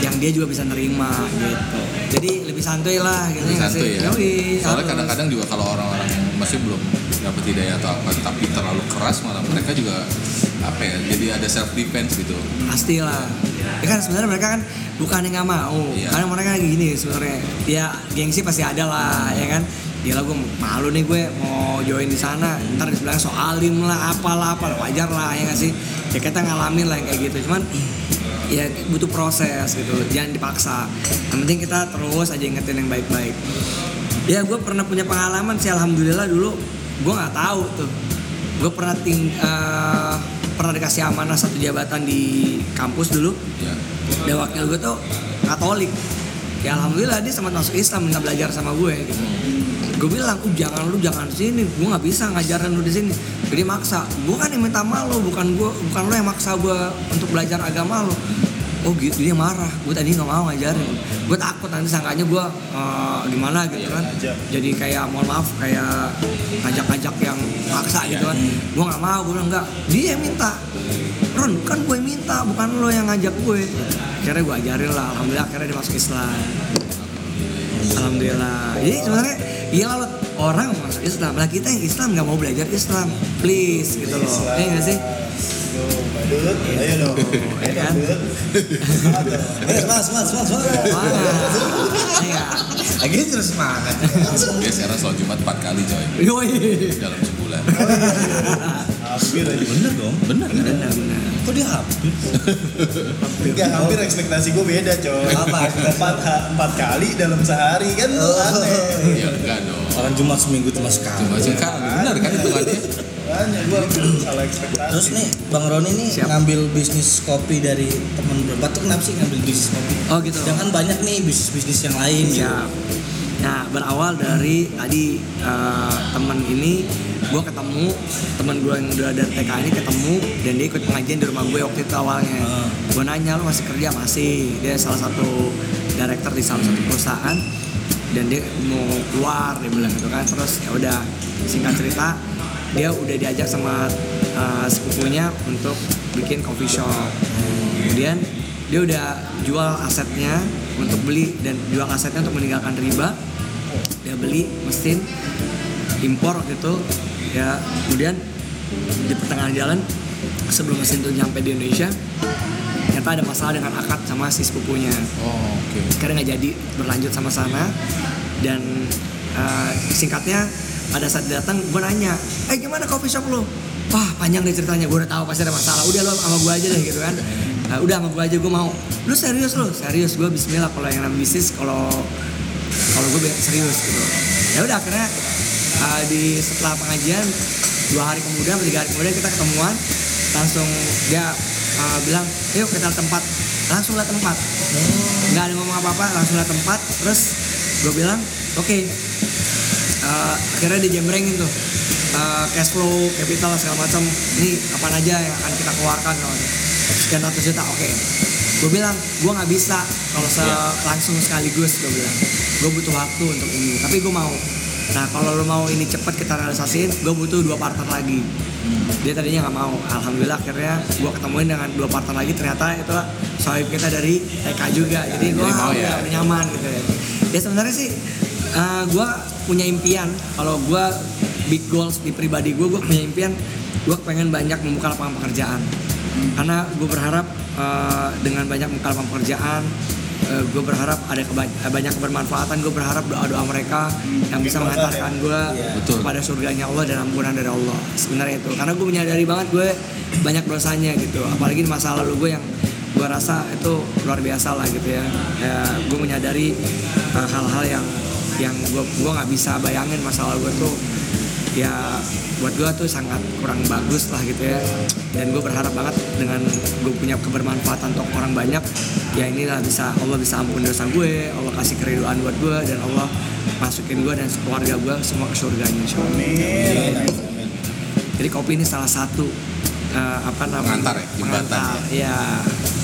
Speaker 3: yang dia juga bisa nerima gitu jadi lebih santuy lah gitu
Speaker 2: Lebih santuy ya.
Speaker 3: Yoi,
Speaker 2: Soalnya kadang-kadang juga kalau orang-orang yang masih belum dapat hidayah atau apa, tapi terlalu keras malah mereka juga apa ya? Jadi ada self defense gitu.
Speaker 3: pastilah ya kan sebenarnya mereka kan bukan yang nggak mau
Speaker 2: Iya.
Speaker 3: karena mereka kayak gini sebenarnya ya gengsi pasti ada lah ya kan Gila gue malu nih gue mau join di sana. Ntar di sebelah soalim lah apalah apalah. Wajar lah ya nggak sih? Ya kita ngalamin lah yang kayak gitu. Cuman ya butuh proses gitu. Jangan dipaksa. Yang penting kita terus aja ingetin yang baik-baik. Ya gue pernah punya pengalaman sih alhamdulillah dulu gue nggak tahu tuh. Gue pernah ting eh, pernah dikasih amanah satu jabatan di kampus dulu.
Speaker 2: Ya.
Speaker 3: dan wakil gue tuh Katolik. Ya alhamdulillah dia sempat masuk Islam minta belajar sama gue gitu gue bilang uh jangan lu jangan sini. Gue nggak bisa ngajarin lu di sini. Jadi maksa. Gue kan yang minta malu bukan gue bukan lu yang maksa gue untuk belajar agama lu. Oh gitu. Dia marah. Gue tadi nggak mau ngajarin. Gue takut nanti sangkanya gue eh, gimana gitu kan.
Speaker 4: ngajak.
Speaker 3: jadi kayak mohon maaf kayak ngajak-ngajak yang maksa gitu kan. Gue nggak mau. Gue bilang enggak. Dia yang minta. Ron kan gue minta bukan lo yang ngajak gue akhirnya gue ajarin lah. Alhamdulillah akhirnya dia masuk Islam alhamdulillah jadi sebenarnya iya lah orang masuk Islam lah kita yang Islam nggak mau belajar Islam please gitu loh
Speaker 4: Islam.
Speaker 3: iya nggak sih
Speaker 4: ayo dong.
Speaker 3: Kan? Iya.
Speaker 1: Lagi terus semangat.
Speaker 2: Dia sekarang sholat Jumat 4 kali coy
Speaker 3: Yoi.
Speaker 2: dalam sebulan.
Speaker 4: Hampir aja.
Speaker 1: Bener dong.
Speaker 2: Bener kan?
Speaker 3: Benar benar.
Speaker 1: Kok dia hampir? <laughs>
Speaker 4: Enggak, hampir ekspektasi gue beda, coy.
Speaker 1: Apa?
Speaker 4: Empat, empat kali dalam sehari kan
Speaker 1: Oh.
Speaker 4: aneh.
Speaker 2: Ya enggak dong.
Speaker 1: Orang Jumat seminggu cuma sekali.
Speaker 2: Cuma sekali. Bener kan hitungannya?
Speaker 4: Banyak gue salah ekspektasi.
Speaker 1: Terus nih Bang Roni nih
Speaker 3: Siap.
Speaker 1: ngambil bisnis kopi dari temen berapa tuh kenapa sih ngambil bisnis kopi?
Speaker 3: Oh gitu.
Speaker 1: Jangan banyak nih bisnis-bisnis yang lain gitu.
Speaker 3: Siap. Nah berawal dari tadi eh, teman ini gue ketemu teman gue yang udah dari TK ini ketemu dan dia ikut pengajian di rumah gue waktu itu awalnya.
Speaker 1: Ah.
Speaker 3: Gue nanya lu masih kerja masih. Dia salah satu director di salah satu perusahaan dan dia mau keluar dia bilang gitu kan terus ya udah singkat cerita dia udah diajak sama eh, sepupunya untuk bikin coffee shop kemudian dia udah jual asetnya untuk beli dan jual asetnya untuk meninggalkan riba dia beli mesin impor waktu itu ya kemudian di pertengahan jalan sebelum mesin itu nyampe di Indonesia ternyata ada masalah dengan akad sama si sepupunya.
Speaker 2: Oh, oke.
Speaker 3: sekarang nggak jadi berlanjut sama sana. Dan eh, singkatnya pada saat datang gue nanya eh gimana coffee shop lo wah panjang deh ceritanya gue udah tahu pasti ada masalah. Udah lo sama gue aja deh gitu kan. Nah, udah sama gue aja gue mau lu serius lo serius gue Bismillah kalau yang namanya bisnis kalau kalau gue serius gitu. Ya udah akhirnya eh, di setelah pengajian dua hari kemudian tiga hari kemudian kita ketemuan langsung dia eh, bilang yuk kita tempat. Langsung lihat tempat. Nggak ada ngomong apa apa langsung lihat tempat terus gue bilang oke. Eh, akhirnya dijembrengin tuh Eh, cash flow capital segala macam. Ini apa aja yang akan kita keluarkan? Kalau sekian ratus juta oke. Gue bilang gue nggak bisa kalau se langsung sekaligus gue bilang. Gue butuh waktu untuk ini. Tapi gue mau nah kalau lo mau ini cepet kita realisasiin gue butuh dua partner lagi. Dia tadinya nggak mau. Alhamdulillah akhirnya gue ketemuin dengan dua partner lagi. Ternyata itu sohib kita dari TK juga. Jadi gue
Speaker 2: ya?
Speaker 3: nyaman gitu ya. Ya sebenarnya sih gue punya impian. Kalau gue big goals di pribadi gue gue punya impian gue pengen banyak membuka lapangan pekerjaan. Karena gue berharap eh, dengan banyak membuka lapangan pekerjaan gue berharap ada keba- banyak kebermanfaatan. Gue berharap doa doa mereka yang bisa mengantarkan gue
Speaker 2: Betul.
Speaker 3: kepada surganya Allah dan ampunan dari Allah. Sebenarnya itu. Karena gue menyadari banget gue banyak dosanya gitu. Apalagi di masa lalu gue yang gue rasa itu luar biasa lah gitu ya, ya gue menyadari uh, hal-hal yang yang gue gue nggak bisa bayangin masa lalu gue tuh ya buat gue tuh sangat kurang bagus lah gitu ya dan gue berharap banget dengan gue punya kebermanfaatan untuk orang banyak ya inilah bisa Allah bisa ampun dosa gue Allah kasih keriduan buat gue dan Allah masukin gue dan keluarga gue semua ke surganya insya Allah.
Speaker 4: Amin.
Speaker 3: Jadi kopi ini salah satu eh, apa namanya
Speaker 2: Pengantar ya,
Speaker 3: pengantar. ya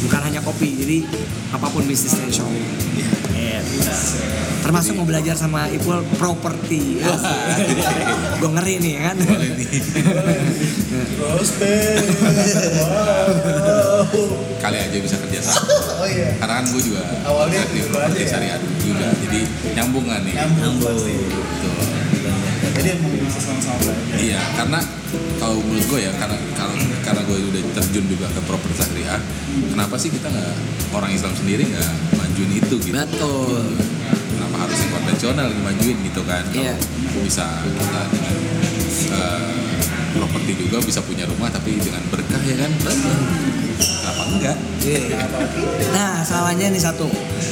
Speaker 3: bukan hanya kopi jadi apa pun bisnisnya insya Allah. Termasuk mau belajar sama Ipul properti. <laughs> Gue ngeri nih ya kan. <laughs>
Speaker 2: kali aja bisa kerja sama.
Speaker 4: Oh iya.
Speaker 2: Karena kan gue juga
Speaker 4: Awalnya
Speaker 2: di properti
Speaker 4: ya?
Speaker 2: syariah juga. Jadi nyambung kan nih?
Speaker 4: Nyambung
Speaker 2: Betul.
Speaker 4: Jadi emang bisa sama-sama belajar
Speaker 2: Iya, karena kalau menurut gue ya, karena karena karena gue udah terjun juga ke properti syariah, kenapa sih kita nggak orang Islam sendiri nggak majuin itu gitu?
Speaker 3: Betul.
Speaker 2: Kenapa harus yang konvensional yang majuin gitu kan? Kalau
Speaker 3: Iya.
Speaker 2: Bisa kita dengan eh, properti juga bisa punya rumah tapi dengan berkah ya kan? Kenapa enggak?
Speaker 3: Nah, salahnya nih satu.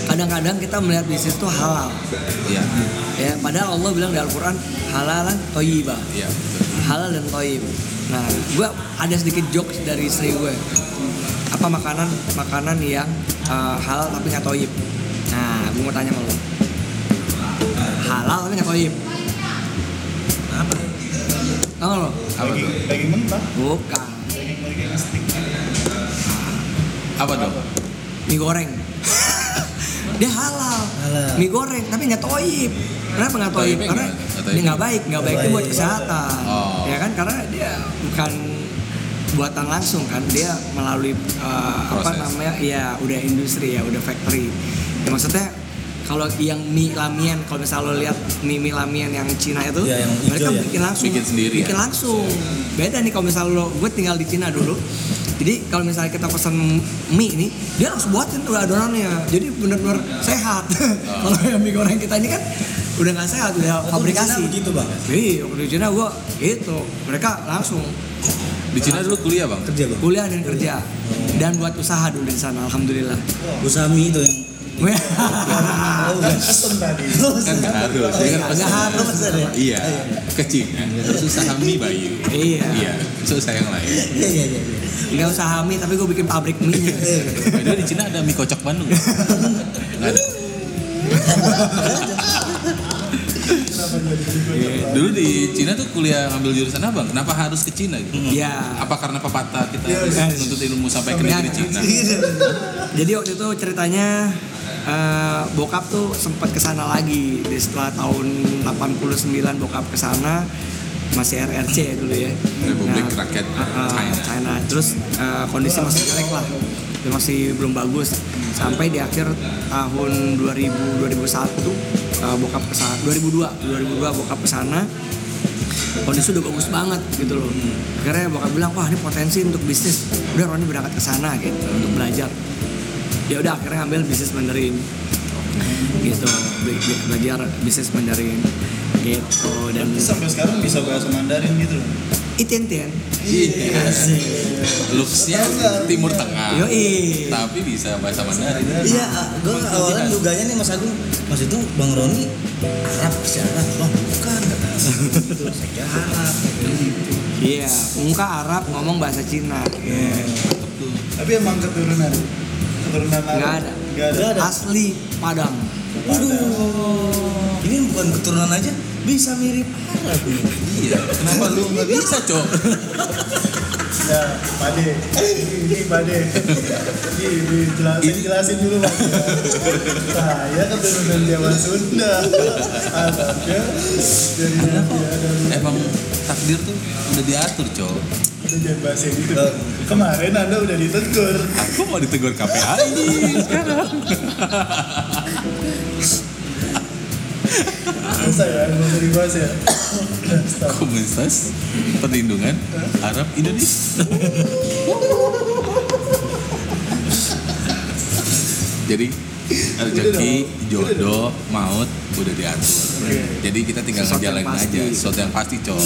Speaker 3: Kadang-kadang kita melihat bisnis itu halal.
Speaker 2: Iya,
Speaker 3: Ya, padahal Allah bilang di Al-Qur'an halalan thayyibah.
Speaker 2: iya betul.
Speaker 3: halal dan toib. Nah, gue ada sedikit jokes dari istri gue. Apa makanan makanan yang uh, halal tapi nggak toib? Nah, gue mau tanya sama lo. Halal tapi nggak toib.
Speaker 1: Apa?
Speaker 3: Tahu lo?
Speaker 2: Apa tuh?
Speaker 4: daging mentah
Speaker 3: Bukan.
Speaker 2: Apa dong?
Speaker 3: Mie goreng. <laughs> Dia halal.
Speaker 1: Halal.
Speaker 3: Mie goreng tapi nggak toib. Kenapa nggak toib? Karena
Speaker 2: nggak- nggak toib.
Speaker 3: dia nggak baik, nggak baik itu buat
Speaker 1: baik.
Speaker 3: kesehatan.
Speaker 2: Oh.
Speaker 3: Ya kan? Karena dia bukan buatan langsung kan, dia melalui uh, apa namanya? Ya udah industri ya, udah factory. Ya, maksudnya kalau yang mie lamian, kalau misalnya lo lihat mie mie lamian yang Cina itu,
Speaker 1: Iya, yang hijau
Speaker 3: mereka
Speaker 1: ya.
Speaker 3: bikin langsung,
Speaker 2: Bikin sendiri
Speaker 3: bikin
Speaker 2: ya?
Speaker 3: langsung. Beda nih kalau misalnya lo, gue tinggal di Cina dulu. Jadi kalau misalnya kita pesan mie ini, dia langsung buatin tuh adonannya. Jadi benar-benar sehat. <laughs> kalau yang mie goreng kita ini kan udah nggak sehat, udah
Speaker 1: di
Speaker 3: fabrikasi.
Speaker 1: Cina begitu, Bang?
Speaker 3: Iya, di Cina gue itu mereka langsung
Speaker 2: Di Cina dulu kuliah bang?
Speaker 1: Kerja bang.
Speaker 3: kuliah dan kerja dan buat usaha dulu di sana. Alhamdulillah.
Speaker 1: Usaha mie itu yang
Speaker 4: oh <laughs> kan pesen tadi
Speaker 2: harus,
Speaker 3: harus.
Speaker 1: Pesan ya?
Speaker 2: Iya, ke Cina. Susah mie Bayu.
Speaker 3: Iya.
Speaker 2: Iya, susah yang lain.
Speaker 1: Iya iya iya. Iya.
Speaker 3: Nggak usaha mie tapi gue bikin pabrik mie.
Speaker 2: Padahal di Cina ada mie kocok Bandung. <laughs> Nggak ada.
Speaker 4: jadi gitu
Speaker 2: Dulu di Cina tuh kuliah ngambil jurusan apa? Kenapa harus ke Cina gitu?
Speaker 3: Iya.
Speaker 2: Apa karena pepatah kita harus menuntut ilmu sampai ke negeri Cina?
Speaker 3: Jadi waktu itu ceritanya eh, bokap tuh sempat ke sana lagi di setelah tahun 89 bokap ke sana masih RRC ya dulu ya.
Speaker 2: Republik Rakyat
Speaker 3: eh, eh,
Speaker 2: China.
Speaker 3: China. Terus eh, kondisi masih jelek lah, masih belum bagus. Sampai di akhir tahun 2000 2001 eh, bokap ke sana 2002 2002 bokap ke sana kondisi udah bagus banget gitu loh. Akhirnya bokap bilang wah ini potensi untuk bisnis. Udah Roni berangkat ke sana gitu untuk belajar. Ya udah akhirnya ambil bisnis Mandarin gitu Be- be- belajar bisnis Mandarin gitu dan
Speaker 4: Berarti sampai sekarang bisa bahasa Mandarin gitu.
Speaker 3: Itian Tian
Speaker 2: Iya. Looksnya Timur Tengah.
Speaker 3: Yoi
Speaker 2: Tapi bisa bahasa Mandarin.
Speaker 1: Iya, gue awalnya duganya nih Mas Agung, Mas itu Bang Roni Arab secara Bang bukan kata <laughs> itu saya Arab.
Speaker 3: Iya, muka Arab ngomong bahasa Cina. Iya.
Speaker 4: Tapi emang keturunan keturunan Arab.
Speaker 3: Nggak ada.
Speaker 4: Nggak ada.
Speaker 3: Asli Padang.
Speaker 1: Waduh, ini bukan keturunan aja, bisa mirip Arab ini.
Speaker 2: Iya. Kenapa lu nggak bisa, Cok?
Speaker 4: Ya, Pade. Ini Pade. Ini jelasin jelasin dulu Mas. Saya keturunan Jawa Sunda. Arabnya dari ya dari
Speaker 2: Emang takdir tuh udah diatur, Cok.
Speaker 4: Udah jangan bahas yang gitu. Kemarin Anda udah ditegur.
Speaker 2: Aku mau ditegur KPAI sekarang.
Speaker 4: Saya mau dibahas ya. Udah, stop.
Speaker 2: Komunitas Perlindungan Arab Indonesia. Jadi rezeki, jodoh, maut udah diatur. Jadi kita tinggal ngejalanin aja sesuatu yang pasti, Cok.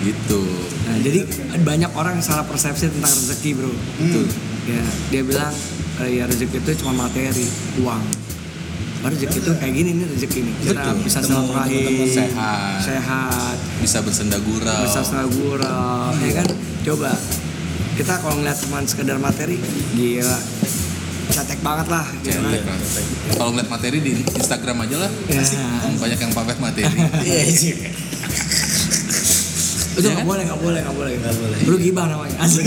Speaker 2: Gitu.
Speaker 3: Nah, jadi banyak orang yang salah persepsi tentang rezeki, Bro.
Speaker 2: Betul.
Speaker 3: Ya, dia bilang eh, ya rezeki itu cuma materi, uang. Baru rezeki itu kayak gini nih rezeki nih. Kita
Speaker 2: Betul.
Speaker 3: bisa silaturahim, sehat,
Speaker 2: Sehat, bisa bersenda gurau.
Speaker 3: bisa gurau, ya kan? Coba kita kalau ngeliat cuma sekedar materi, gila, cetek banget lah. gitu kan.
Speaker 2: Cetek. Kalau ngeliat materi di Instagram aja lah.
Speaker 3: Ya.
Speaker 2: Banyak yang pamer materi. <laughs>
Speaker 1: Iya, iya.
Speaker 3: Itu
Speaker 2: Ya
Speaker 3: nggak
Speaker 2: kan?
Speaker 3: boleh, nggak boleh, nggak boleh.
Speaker 1: Nggak boleh.
Speaker 3: Lu gibah namanya. Asli.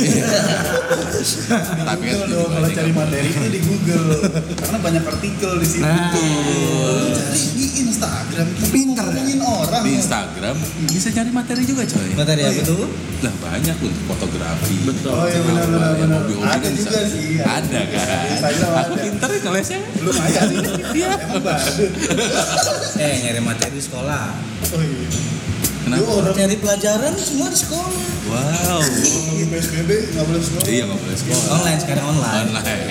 Speaker 2: Tapi kan
Speaker 4: Google dong, kalau cari materi itu di Google karena banyak artikel di situ.
Speaker 3: Nah.
Speaker 4: Cari di Instagram kita
Speaker 3: Pinter.
Speaker 4: ngomongin orang.
Speaker 2: di Instagram bisa cari materi juga coy.
Speaker 1: Materi apa tuh?
Speaker 2: Lah banyak untuk fotografi.
Speaker 3: Betul.
Speaker 4: Oh iya benar benar
Speaker 2: ya,
Speaker 4: Ada
Speaker 2: kan
Speaker 4: juga sih.
Speaker 2: Ada kan.
Speaker 4: Instagram
Speaker 2: Aku
Speaker 4: ada.
Speaker 2: pinter ya ngelesnya.
Speaker 4: Lumayan.
Speaker 2: Iya.
Speaker 1: Eh nyari materi di sekolah.
Speaker 4: Oh iya.
Speaker 2: Kenapa?
Speaker 4: Lu orang
Speaker 1: Cari pelajaran semua di sekolah.
Speaker 2: Wow.
Speaker 4: lagi PSBB nggak boleh sekolah.
Speaker 2: Iya nggak boleh sekolah.
Speaker 1: Online sekarang online.
Speaker 2: Online.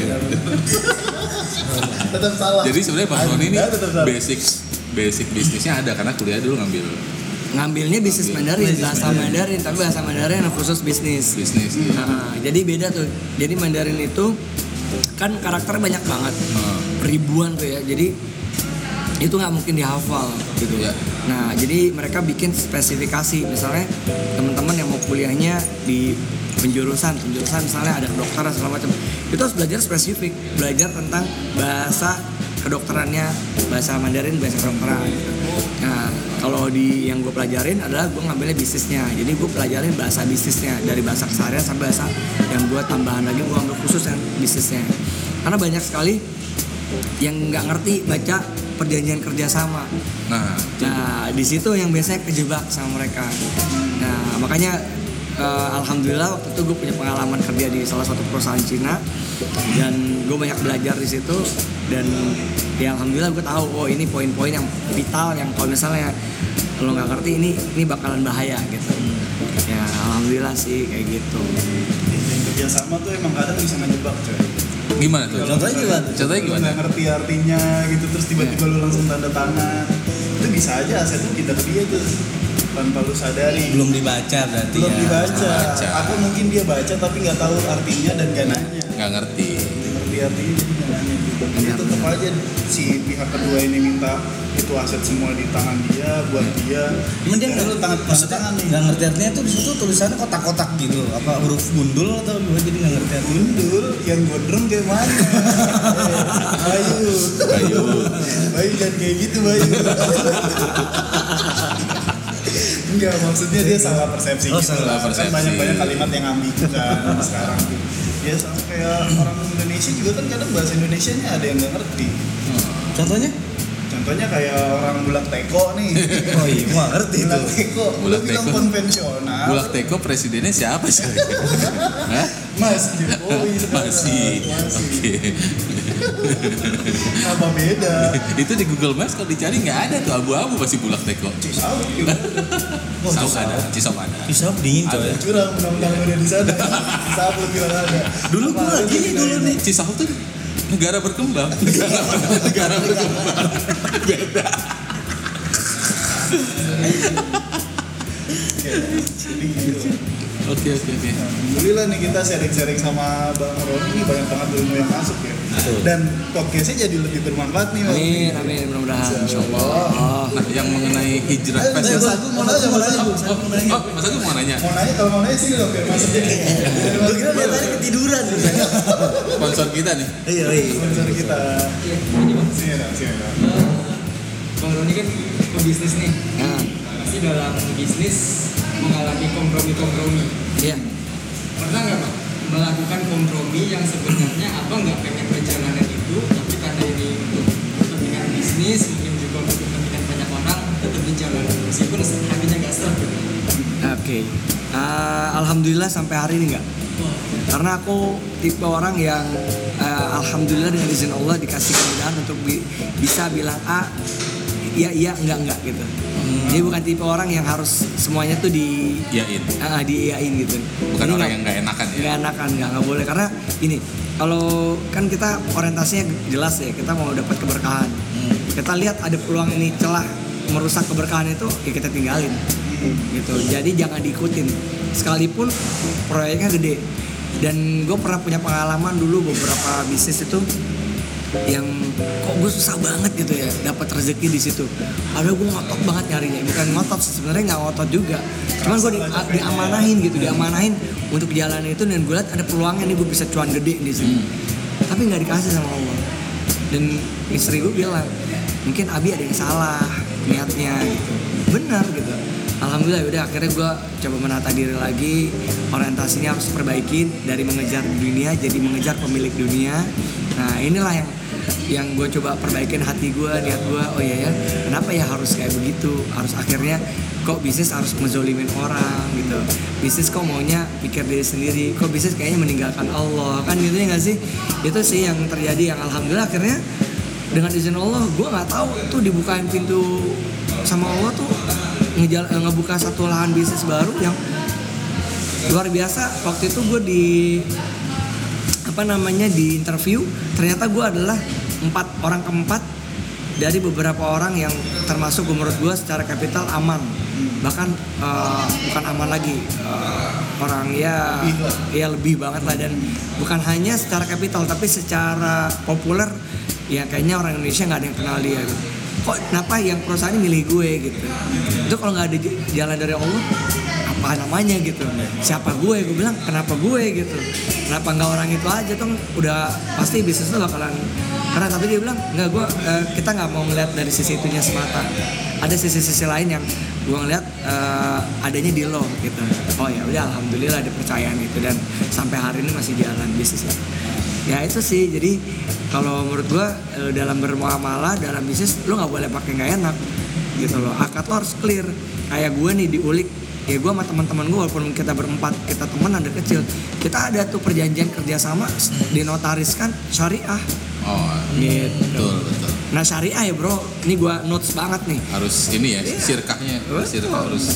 Speaker 4: Tetap salah.
Speaker 2: Jadi sebenarnya Mas Roni ini
Speaker 4: salah.
Speaker 2: basic basic bisnisnya ada karena kuliah dulu ngambil
Speaker 3: Ngambilnya bisnis
Speaker 2: Ngambil.
Speaker 3: Mandarin,
Speaker 1: Bisnis
Speaker 3: bahasa
Speaker 1: Mandarin.
Speaker 3: Mandarin, tapi bahasa Mandarin yang khusus bisnis.
Speaker 2: bisnis. Iya.
Speaker 3: Nah, jadi beda tuh. Jadi Mandarin itu kan karakternya banyak banget.
Speaker 2: Nah,
Speaker 3: ribuan tuh ya jadi itu nggak mungkin dihafal gitu
Speaker 2: Ya.
Speaker 3: nah jadi mereka bikin spesifikasi. Misalnya teman-teman yang mau kuliahnya di penjurusan penjurusan misalnya ada kedokteran segala macam. Itu harus belajar spesifik belajar tentang bahasa kedokterannya bahasa Mandarin bahasa kedokteran. Nah kalau di yang gue pelajarin adalah gue ngambilnya bisnisnya. Jadi gue pelajarin bahasa bisnisnya dari bahasa keseharian sampai bahasa yang gue tambahan lagi gue ambil khusus yang bisnisnya. Karena banyak sekali yang nggak ngerti baca perjanjian kerjasama.
Speaker 2: nah
Speaker 3: Nah di situ yang biasanya kejebak sama mereka. Nah makanya eh, alhamdulillah waktu itu gue punya pengalaman kerja di salah satu perusahaan Cina dan gue banyak belajar di situ dan ya alhamdulillah gue tahu oh ini poin-poin yang vital yang kalau misalnya lo nggak ngerti ini ini bakalan bahaya gitu. Ya alhamdulillah sih kayak gitu.
Speaker 4: Kerjasama tuh emang kadang bisa ngejebak coy.
Speaker 2: Gimana tuh?
Speaker 1: Contohnya gimana?
Speaker 2: Contohnya gimana?
Speaker 4: nggak ngerti artinya gitu terus tiba-tiba lu langsung tanda tangan. Itu bisa aja aset lu pindah ke dia tuh tanpa lu sadari.
Speaker 1: Belum dibaca berarti
Speaker 4: Belum
Speaker 1: ya.
Speaker 4: dibaca.
Speaker 2: Baca.
Speaker 4: Atau mungkin dia baca tapi nggak tahu artinya dan gak nanya.
Speaker 2: Nggak ngerti.
Speaker 4: ngerti artinya jadi nggak nanya gitu. Jadi tetap aja si pihak kedua ini minta itu aset semua di tangan dia buat dia.
Speaker 1: Cuman dia
Speaker 4: lu tangan
Speaker 1: maksudnya
Speaker 4: tangan nih.
Speaker 1: nggak ngerti artinya tuh di situ tulisannya kotak-kotak gitu. Apa huruf gundul atau gua jadi nggak ngerti artinya.
Speaker 4: Gundul yang gondrong kayak mana? <laughs> Bayu.
Speaker 2: Bayu.
Speaker 4: Bayu jangan kayak gitu Bayu. Enggak, maksudnya dia salah persepsi
Speaker 1: Oh,
Speaker 4: gitu
Speaker 1: salah
Speaker 4: lah. Kan
Speaker 2: persepsi.
Speaker 4: banyak-banyak kalimat yang ambigu kan sekarang. Ya sama kayak orang Indonesia juga kan kadang bahasa Indonesianya ada yang nggak ngerti.
Speaker 1: Contohnya?
Speaker 4: Contohnya kayak orang bulak teko nih. <laughs>
Speaker 1: Oh iya, gua nggak ngerti
Speaker 4: bulak
Speaker 1: tuh.
Speaker 4: teko,
Speaker 2: Bulak
Speaker 4: bilang
Speaker 2: teko.
Speaker 4: konvensional.
Speaker 2: Bulak Teko presidennya siapa sih? <laughs> Hah?
Speaker 4: Mas Jokowi <laughs> sekarang.
Speaker 2: Masih.
Speaker 4: Masih.
Speaker 2: Oke.
Speaker 4: Apa beda?
Speaker 2: Itu di Google Maps kalau dicari nggak ada tuh abu-abu pasti Bulak Teko.
Speaker 4: Cisau juga.
Speaker 2: Sauk ada, Cisop ada.
Speaker 1: Bisa dingin coy.
Speaker 2: Ada.
Speaker 4: Curang undang-undang udah di sana. Sabun bilang ada.
Speaker 1: Dulu gua
Speaker 4: tuh
Speaker 1: dulu nih.
Speaker 2: Cisauk tuh negara berkembang. Negara, negara berkembang. Beda. Oke oke oke.
Speaker 4: Alhamdulillah nih kita sharing-sharing sama Bang Roni ini banyak banget ilmu yang masuk ya.
Speaker 1: Betul.
Speaker 4: Dan podcastnya jadi lebih bermanfaat nih. Bang.
Speaker 3: Amin amin mudah-mudahan insyaallah.
Speaker 2: Nah, yang mengenai hijrah
Speaker 4: Eh. Mas Agung mau nanya, mau nanya.
Speaker 2: Oh, oh, Mas Agung mau nanya.
Speaker 4: Mau nanya, kalau mau nanya sih dong biar masuk jadi. Biar
Speaker 1: Lu
Speaker 4: masuk
Speaker 1: kira dia tadi ketiduran.
Speaker 2: Sponsor kita nih.
Speaker 1: Iya, iya.
Speaker 4: sponsor kita.
Speaker 5: Iya.
Speaker 4: Sini dong, sini dong.
Speaker 5: Bang Roni kan pebisnis nih.
Speaker 3: Nah,
Speaker 5: Pasti dalam bisnis mengalami kompromi-kompromi.
Speaker 3: iya.
Speaker 5: Pernah nggak bang melakukan kompromi yang sebenarnya abang nggak pengen perjalanan itu, tapi karena ini untuk kepentingan bisnis, mungkin juga untuk kepentingan banyak orang, tetap dijalani meskipun hatinya nggak serap.
Speaker 3: Oke. Eh, alhamdulillah sampai hari ini enggak. Karena aku tipe orang yang eh, alhamdulillah dengan izin Allah dikasih kemudahan untuk bi- bisa bilang A, iya iya enggak enggak gitu. Jadi bukan tipe orang yang harus semuanya tuh di
Speaker 2: Yain.
Speaker 3: ah, diiyain gitu.
Speaker 2: Bukan
Speaker 3: Jadi
Speaker 2: orang
Speaker 3: nggak-
Speaker 2: yang nggak enakan ya.
Speaker 3: nggak enakan nggak nggak boleh. Karena ini kalau kan kita orientasinya jelas ya kita mau dapat keberkahan. Kita lihat ada peluang ini celah merusak keberkahan itu ya kita tinggalin. Gitu. Jadi jangan diikutin. Sekalipun proyeknya gede. Dan gue pernah punya pengalaman dulu beberapa bisnis itu yang kok gue susah banget gitu ya dapat rezeki di situ. Padahal gue ngotot banget nyarinya, bukan ngotot sebenarnya nggak ngotot juga. Cuman gue di, diamanahin gitu, diamanahin untuk jalan itu dan gue lihat ada peluangnya nih gue bisa cuan gede di sini. Tapi nggak dikasih sama Allah. Dan istri gue bilang, mungkin Abi ada yang salah niatnya gitu. Benar gitu. alhamdulillah udah akhirnya gue coba menata diri lagi orientasinya harus perbaikin dari mengejar dunia jadi mengejar pemilik dunia nah inilah yang yang gue coba perbaikin hati gue niat gue oh iya ya kenapa ya harus kayak begitu? Harus akhirnya kok bisnis harus ngezolimin orang gitu? Bisnis kok maunya pikir diri sendiri? Kok bisnis kayaknya meninggalkan Allah? Kan gitu ya nggak sih? Itu sih yang terjadi yang alhamdulillah akhirnya dengan izin Allah gue nggak tahu tuh dibukain pintu sama Allah tuh ngejal, eh, ngebuka satu lahan bisnis baru yang luar biasa. Waktu itu gue di apa namanya di interview ternyata gue adalah empat orang keempat dari beberapa orang yang termasuk menurut gue secara kapital aman. Bahkan eh, bukan aman lagi eh, orang ya ya lebih banget lah. Dan bukan hanya secara kapital tapi secara populer ya kayaknya orang Indonesia nggak ada yang kenal dia gitu. kok kenapa yang perusahaan ini milih gue gitu? Itu kalau nggak ada jalan dari Allah apa namanya gitu? Siapa gue? Gue bilang kenapa gue gitu? Kenapa nggak orang itu aja? Tuh udah pasti bisnis lo bakalan karena tapi dia bilang nggak gue eh, kita nggak mau ngeliat dari sisi itunya semata. Ada sisi-sisi lain yang gue ngeliat eh, adanya di lo gitu. Oh ya udah alhamdulillah ada percayaan itu. Dan sampai hari ini masih jalan bisnisnya ya itu sih. Jadi kalau menurut gue eh, dalam bermuamalah dalam bisnis lo nggak boleh pakai nggak enak gitu loh. Akad harus clear. Kayak gue nih diulik ya gue sama teman-teman gue walaupun kita berempat kita teman ada kecil kita ada tuh perjanjian kerjasama dinotariskan syariah.
Speaker 2: Oh,
Speaker 3: gitu
Speaker 2: betul betul.
Speaker 3: nah syariah ya bro. Ini gue notes banget nih.
Speaker 2: Harus ini ya, sirkahnya, sirkah harus.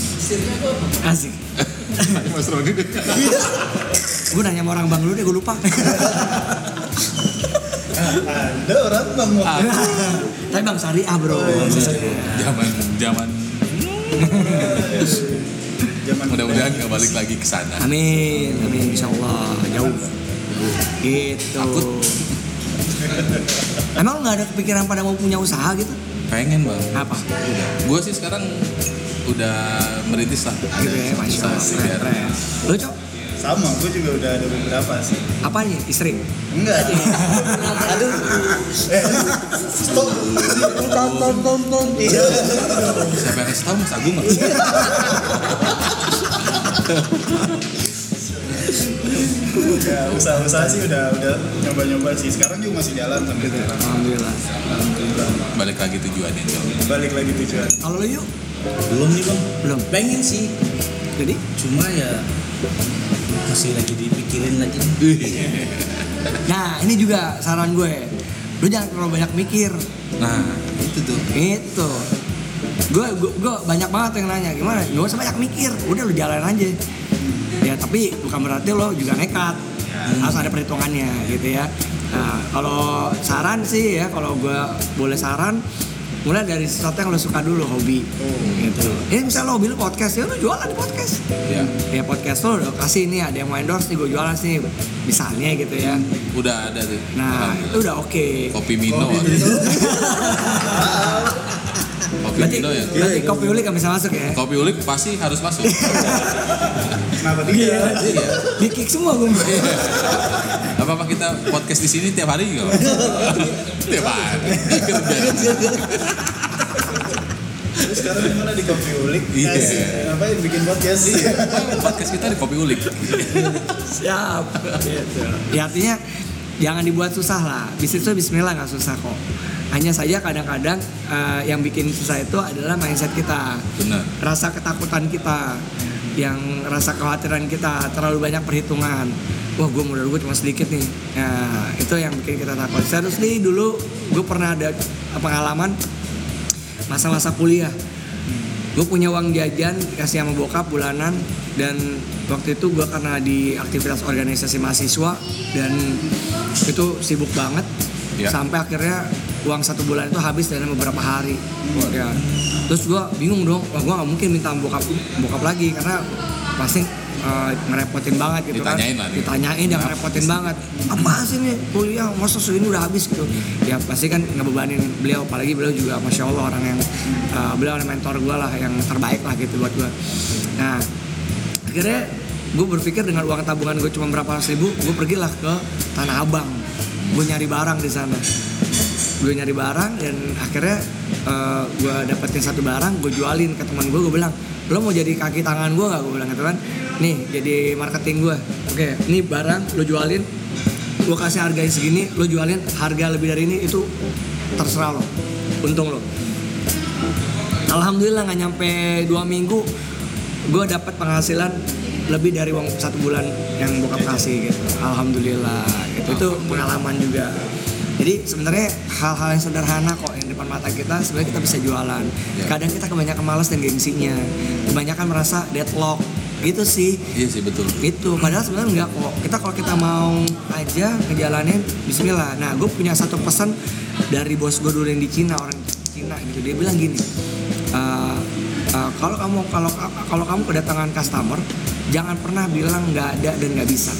Speaker 3: asik. <laughs>
Speaker 2: Mas Roni.
Speaker 3: gue nanya sama orang bang dulu deh gue lupa.
Speaker 4: Ada orang bang. <laughs>
Speaker 3: Tapi bang syariah bro.
Speaker 2: Zaman zaman <laughs> mudah-mudahan nggak balik lagi ke sana.
Speaker 3: amin amin insya Allah jauh gitu
Speaker 2: Takut. <laughs>
Speaker 3: emang nggak ada kepikiran pada mau punya usaha gitu
Speaker 2: Pengen bang.
Speaker 3: apa
Speaker 2: Udah. Gue sih sekarang udah merintis lah.
Speaker 3: Gitu ya masya Allah
Speaker 2: sih,
Speaker 3: keren,
Speaker 2: biar-
Speaker 3: keren. lu cok
Speaker 4: sama gue juga udah ada beberapa sih.
Speaker 3: Apa nih istri?
Speaker 4: Enggak. <laughs> Aduh. Eh stop. Ton ton ton ton iya.
Speaker 2: Siapa yang kasih tahu Mas Agung?
Speaker 4: Ya usaha-usaha sih udah udah nyoba-nyoba sih. Sekarang juga masih jalan sampai sekarang
Speaker 3: alhamdulillah.
Speaker 2: Balik lagi tujuannya Cok.
Speaker 4: balik lagi tujuan.
Speaker 3: Kalau lu yuk.
Speaker 1: Belum nih bang.
Speaker 3: Belum.
Speaker 1: pengen sih.
Speaker 3: Jadi?
Speaker 1: Cuma ya masih lagi dipikirin lagi. <laughs>
Speaker 3: Nah ini juga saran gue. Lu jangan terlalu banyak mikir.
Speaker 2: Nah itu tuh.
Speaker 3: itu gue gue gue banyak banget yang nanya gimana? Gak usah banyak mikir udah lu jalan aja. Ya tapi bukan berarti lo juga nekat. Harus ada perhitungannya gitu ya. Nah kalau saran sih ya kalau gue boleh saran mulai dari sesuatu yang lo suka dulu hobi gitu ini misalnya lo hobi lo podcast ya lo jualan di podcast
Speaker 2: Ya.
Speaker 3: ya podcast lo udah kasih nih ada yang mau endorse nih gue jualan sih misalnya gitu ya
Speaker 2: Udah ada tuh.
Speaker 3: nah itu udah oke
Speaker 2: Kopi Mino.
Speaker 4: Kopi
Speaker 2: ada.
Speaker 4: Mino. <laughs>
Speaker 2: Kopi
Speaker 3: berarti,
Speaker 2: Mino ya.
Speaker 3: berarti kopi ulik gak bisa masuk ya
Speaker 2: Kopi ulik pasti harus masuk. <laughs>
Speaker 4: kenapa tidak
Speaker 2: Iya.
Speaker 3: di kick semua gue
Speaker 2: Apa apa kita podcast di sini tiap hari juga? <laughs> tiap hari.
Speaker 4: Terus sekarang gimana di kopi ulik
Speaker 2: Iya.
Speaker 4: Asik. ngapain bikin podcast
Speaker 2: Iya. Podcast kita di kopi ulik.
Speaker 3: siap gitu. ya artinya jangan dibuat susah lah bisnis itu Bismillah nggak susah kok hanya saja kadang-kadang eh, yang bikin susah itu adalah mindset kita
Speaker 2: Benar.
Speaker 3: rasa ketakutan kita yang rasa kekhawatiran kita terlalu banyak perhitungan. Wah gue modal gue cuma sedikit nih. Nah, itu yang bikin kita takut. Seriously dulu gue pernah ada pengalaman masa-masa kuliah. Gue punya uang jajan kasih sama bokap bulanan dan waktu itu gue karena di aktivitas organisasi mahasiswa dan itu sibuk banget.
Speaker 2: Ya.
Speaker 3: sampai akhirnya uang satu bulan itu habis dalam beberapa hari. Ya. Terus gue bingung dong wah gue nggak mungkin minta bokap bokap lagi karena pasti ngerepotin banget gitu
Speaker 2: Ditanyain
Speaker 3: kan
Speaker 2: lah
Speaker 3: ditanyain yang ngerepotin banget. Apa sih nih kuliah masa segini udah habis gitu? Ya pasti kan ngebebanin beliau apalagi beliau juga masya allah orang yang eh, beliau adalah mentor gue lah yang terbaik lah gitu buat gue nah akhirnya gue berpikir dengan uang tabungan gue cuma berapa ratus ribu gue pergilah ke tanah abang. Gue nyari barang di sana gue nyari barang dan akhirnya gue dapetin satu barang gue jualin ke teman gue gue bilang lo mau jadi kaki tangan gue nggak? Gue bilang gitu kan. Nih jadi marketing gue oke ini barang lo jualin gue kasih harga yang segini lo jualin harga lebih dari ini itu terserah lo untung lo. Alhamdulillah nggak nyampe dua minggu gue dapat penghasilan lebih dari uang satu bulan yang bokap kasih gitu. Alhamdulillah gitu. Itu pengalaman juga jadi sebenarnya hal-hal yang sederhana kok yang depan mata kita sebenarnya kita bisa jualan. Kadang kita kebanyakan malas dan gengsinya. Kebanyakan merasa deadlock. Gitu sih.
Speaker 2: Iya sih betul.
Speaker 3: itu padahal sebenarnya enggak kok. Kita kalau kita mau aja ngejalanin Bismillah. Nah gue punya satu pesan dari bos gue dulu yang di Cina orang Cina gitu. Dia bilang gini "Eh, eh, kalau kamu kalau kalau kamu kedatangan customer jangan pernah bilang nggak ada dan nggak bisa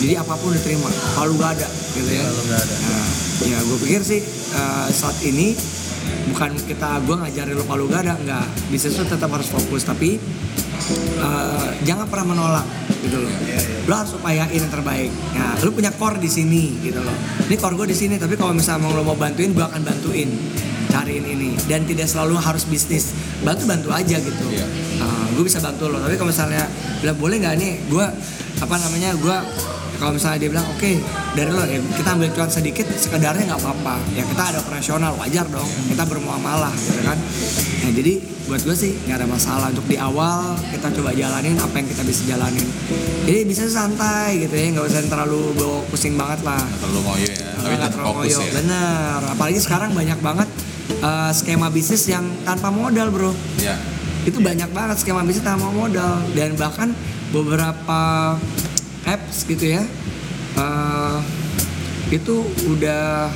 Speaker 3: jadi apa pun diterima kalau nggak ada gitu ya.
Speaker 4: Kalau nggak ada.
Speaker 3: Nah, ya gue pikir sih eh, saat ini bukan kita gue ngajarin lo kalau gak ada nggak. Bisnis lo tetap harus fokus tapi eh, jangan pernah menolak gitu loh. Lo harus upayain yang terbaik. Nah lo punya core di sini gitu loh. Ini core gue di sini tapi kalau misalnya mau lo mau bantuin gue akan bantuin cariin ini. Dan tidak selalu harus bisnis. Bantu bantu aja gitu.
Speaker 2: Iya.
Speaker 3: gue bisa bantu lo. Tapi kalau misalnya bilang boleh nggak nih? Gue apa namanya gue kalau misalnya dia bilang oke dari lo ya kita ambil cuan sedikit sekedarnya nggak apa-apa. Ya kita ada operasional wajar dong kita bermuamalah gitu kan. Nah jadi buat gue sih nggak ada masalah. Untuk di awal kita coba jalanin apa yang kita bisa jalanin. Jadi bisa santai gitu ya nggak usah terlalu bawa pusing banget lah.
Speaker 2: Kalau mau ya, tapi tetap
Speaker 3: terlalu
Speaker 2: fokus
Speaker 3: ngoyo.
Speaker 2: ya.
Speaker 3: bener. Apalagi sekarang banyak banget eh, skema bisnis yang tanpa modal bro.
Speaker 2: Ya.
Speaker 3: itu banyak banget skema bisnis tanpa modal. Dan bahkan beberapa apps gitu ya. Eh, itu udah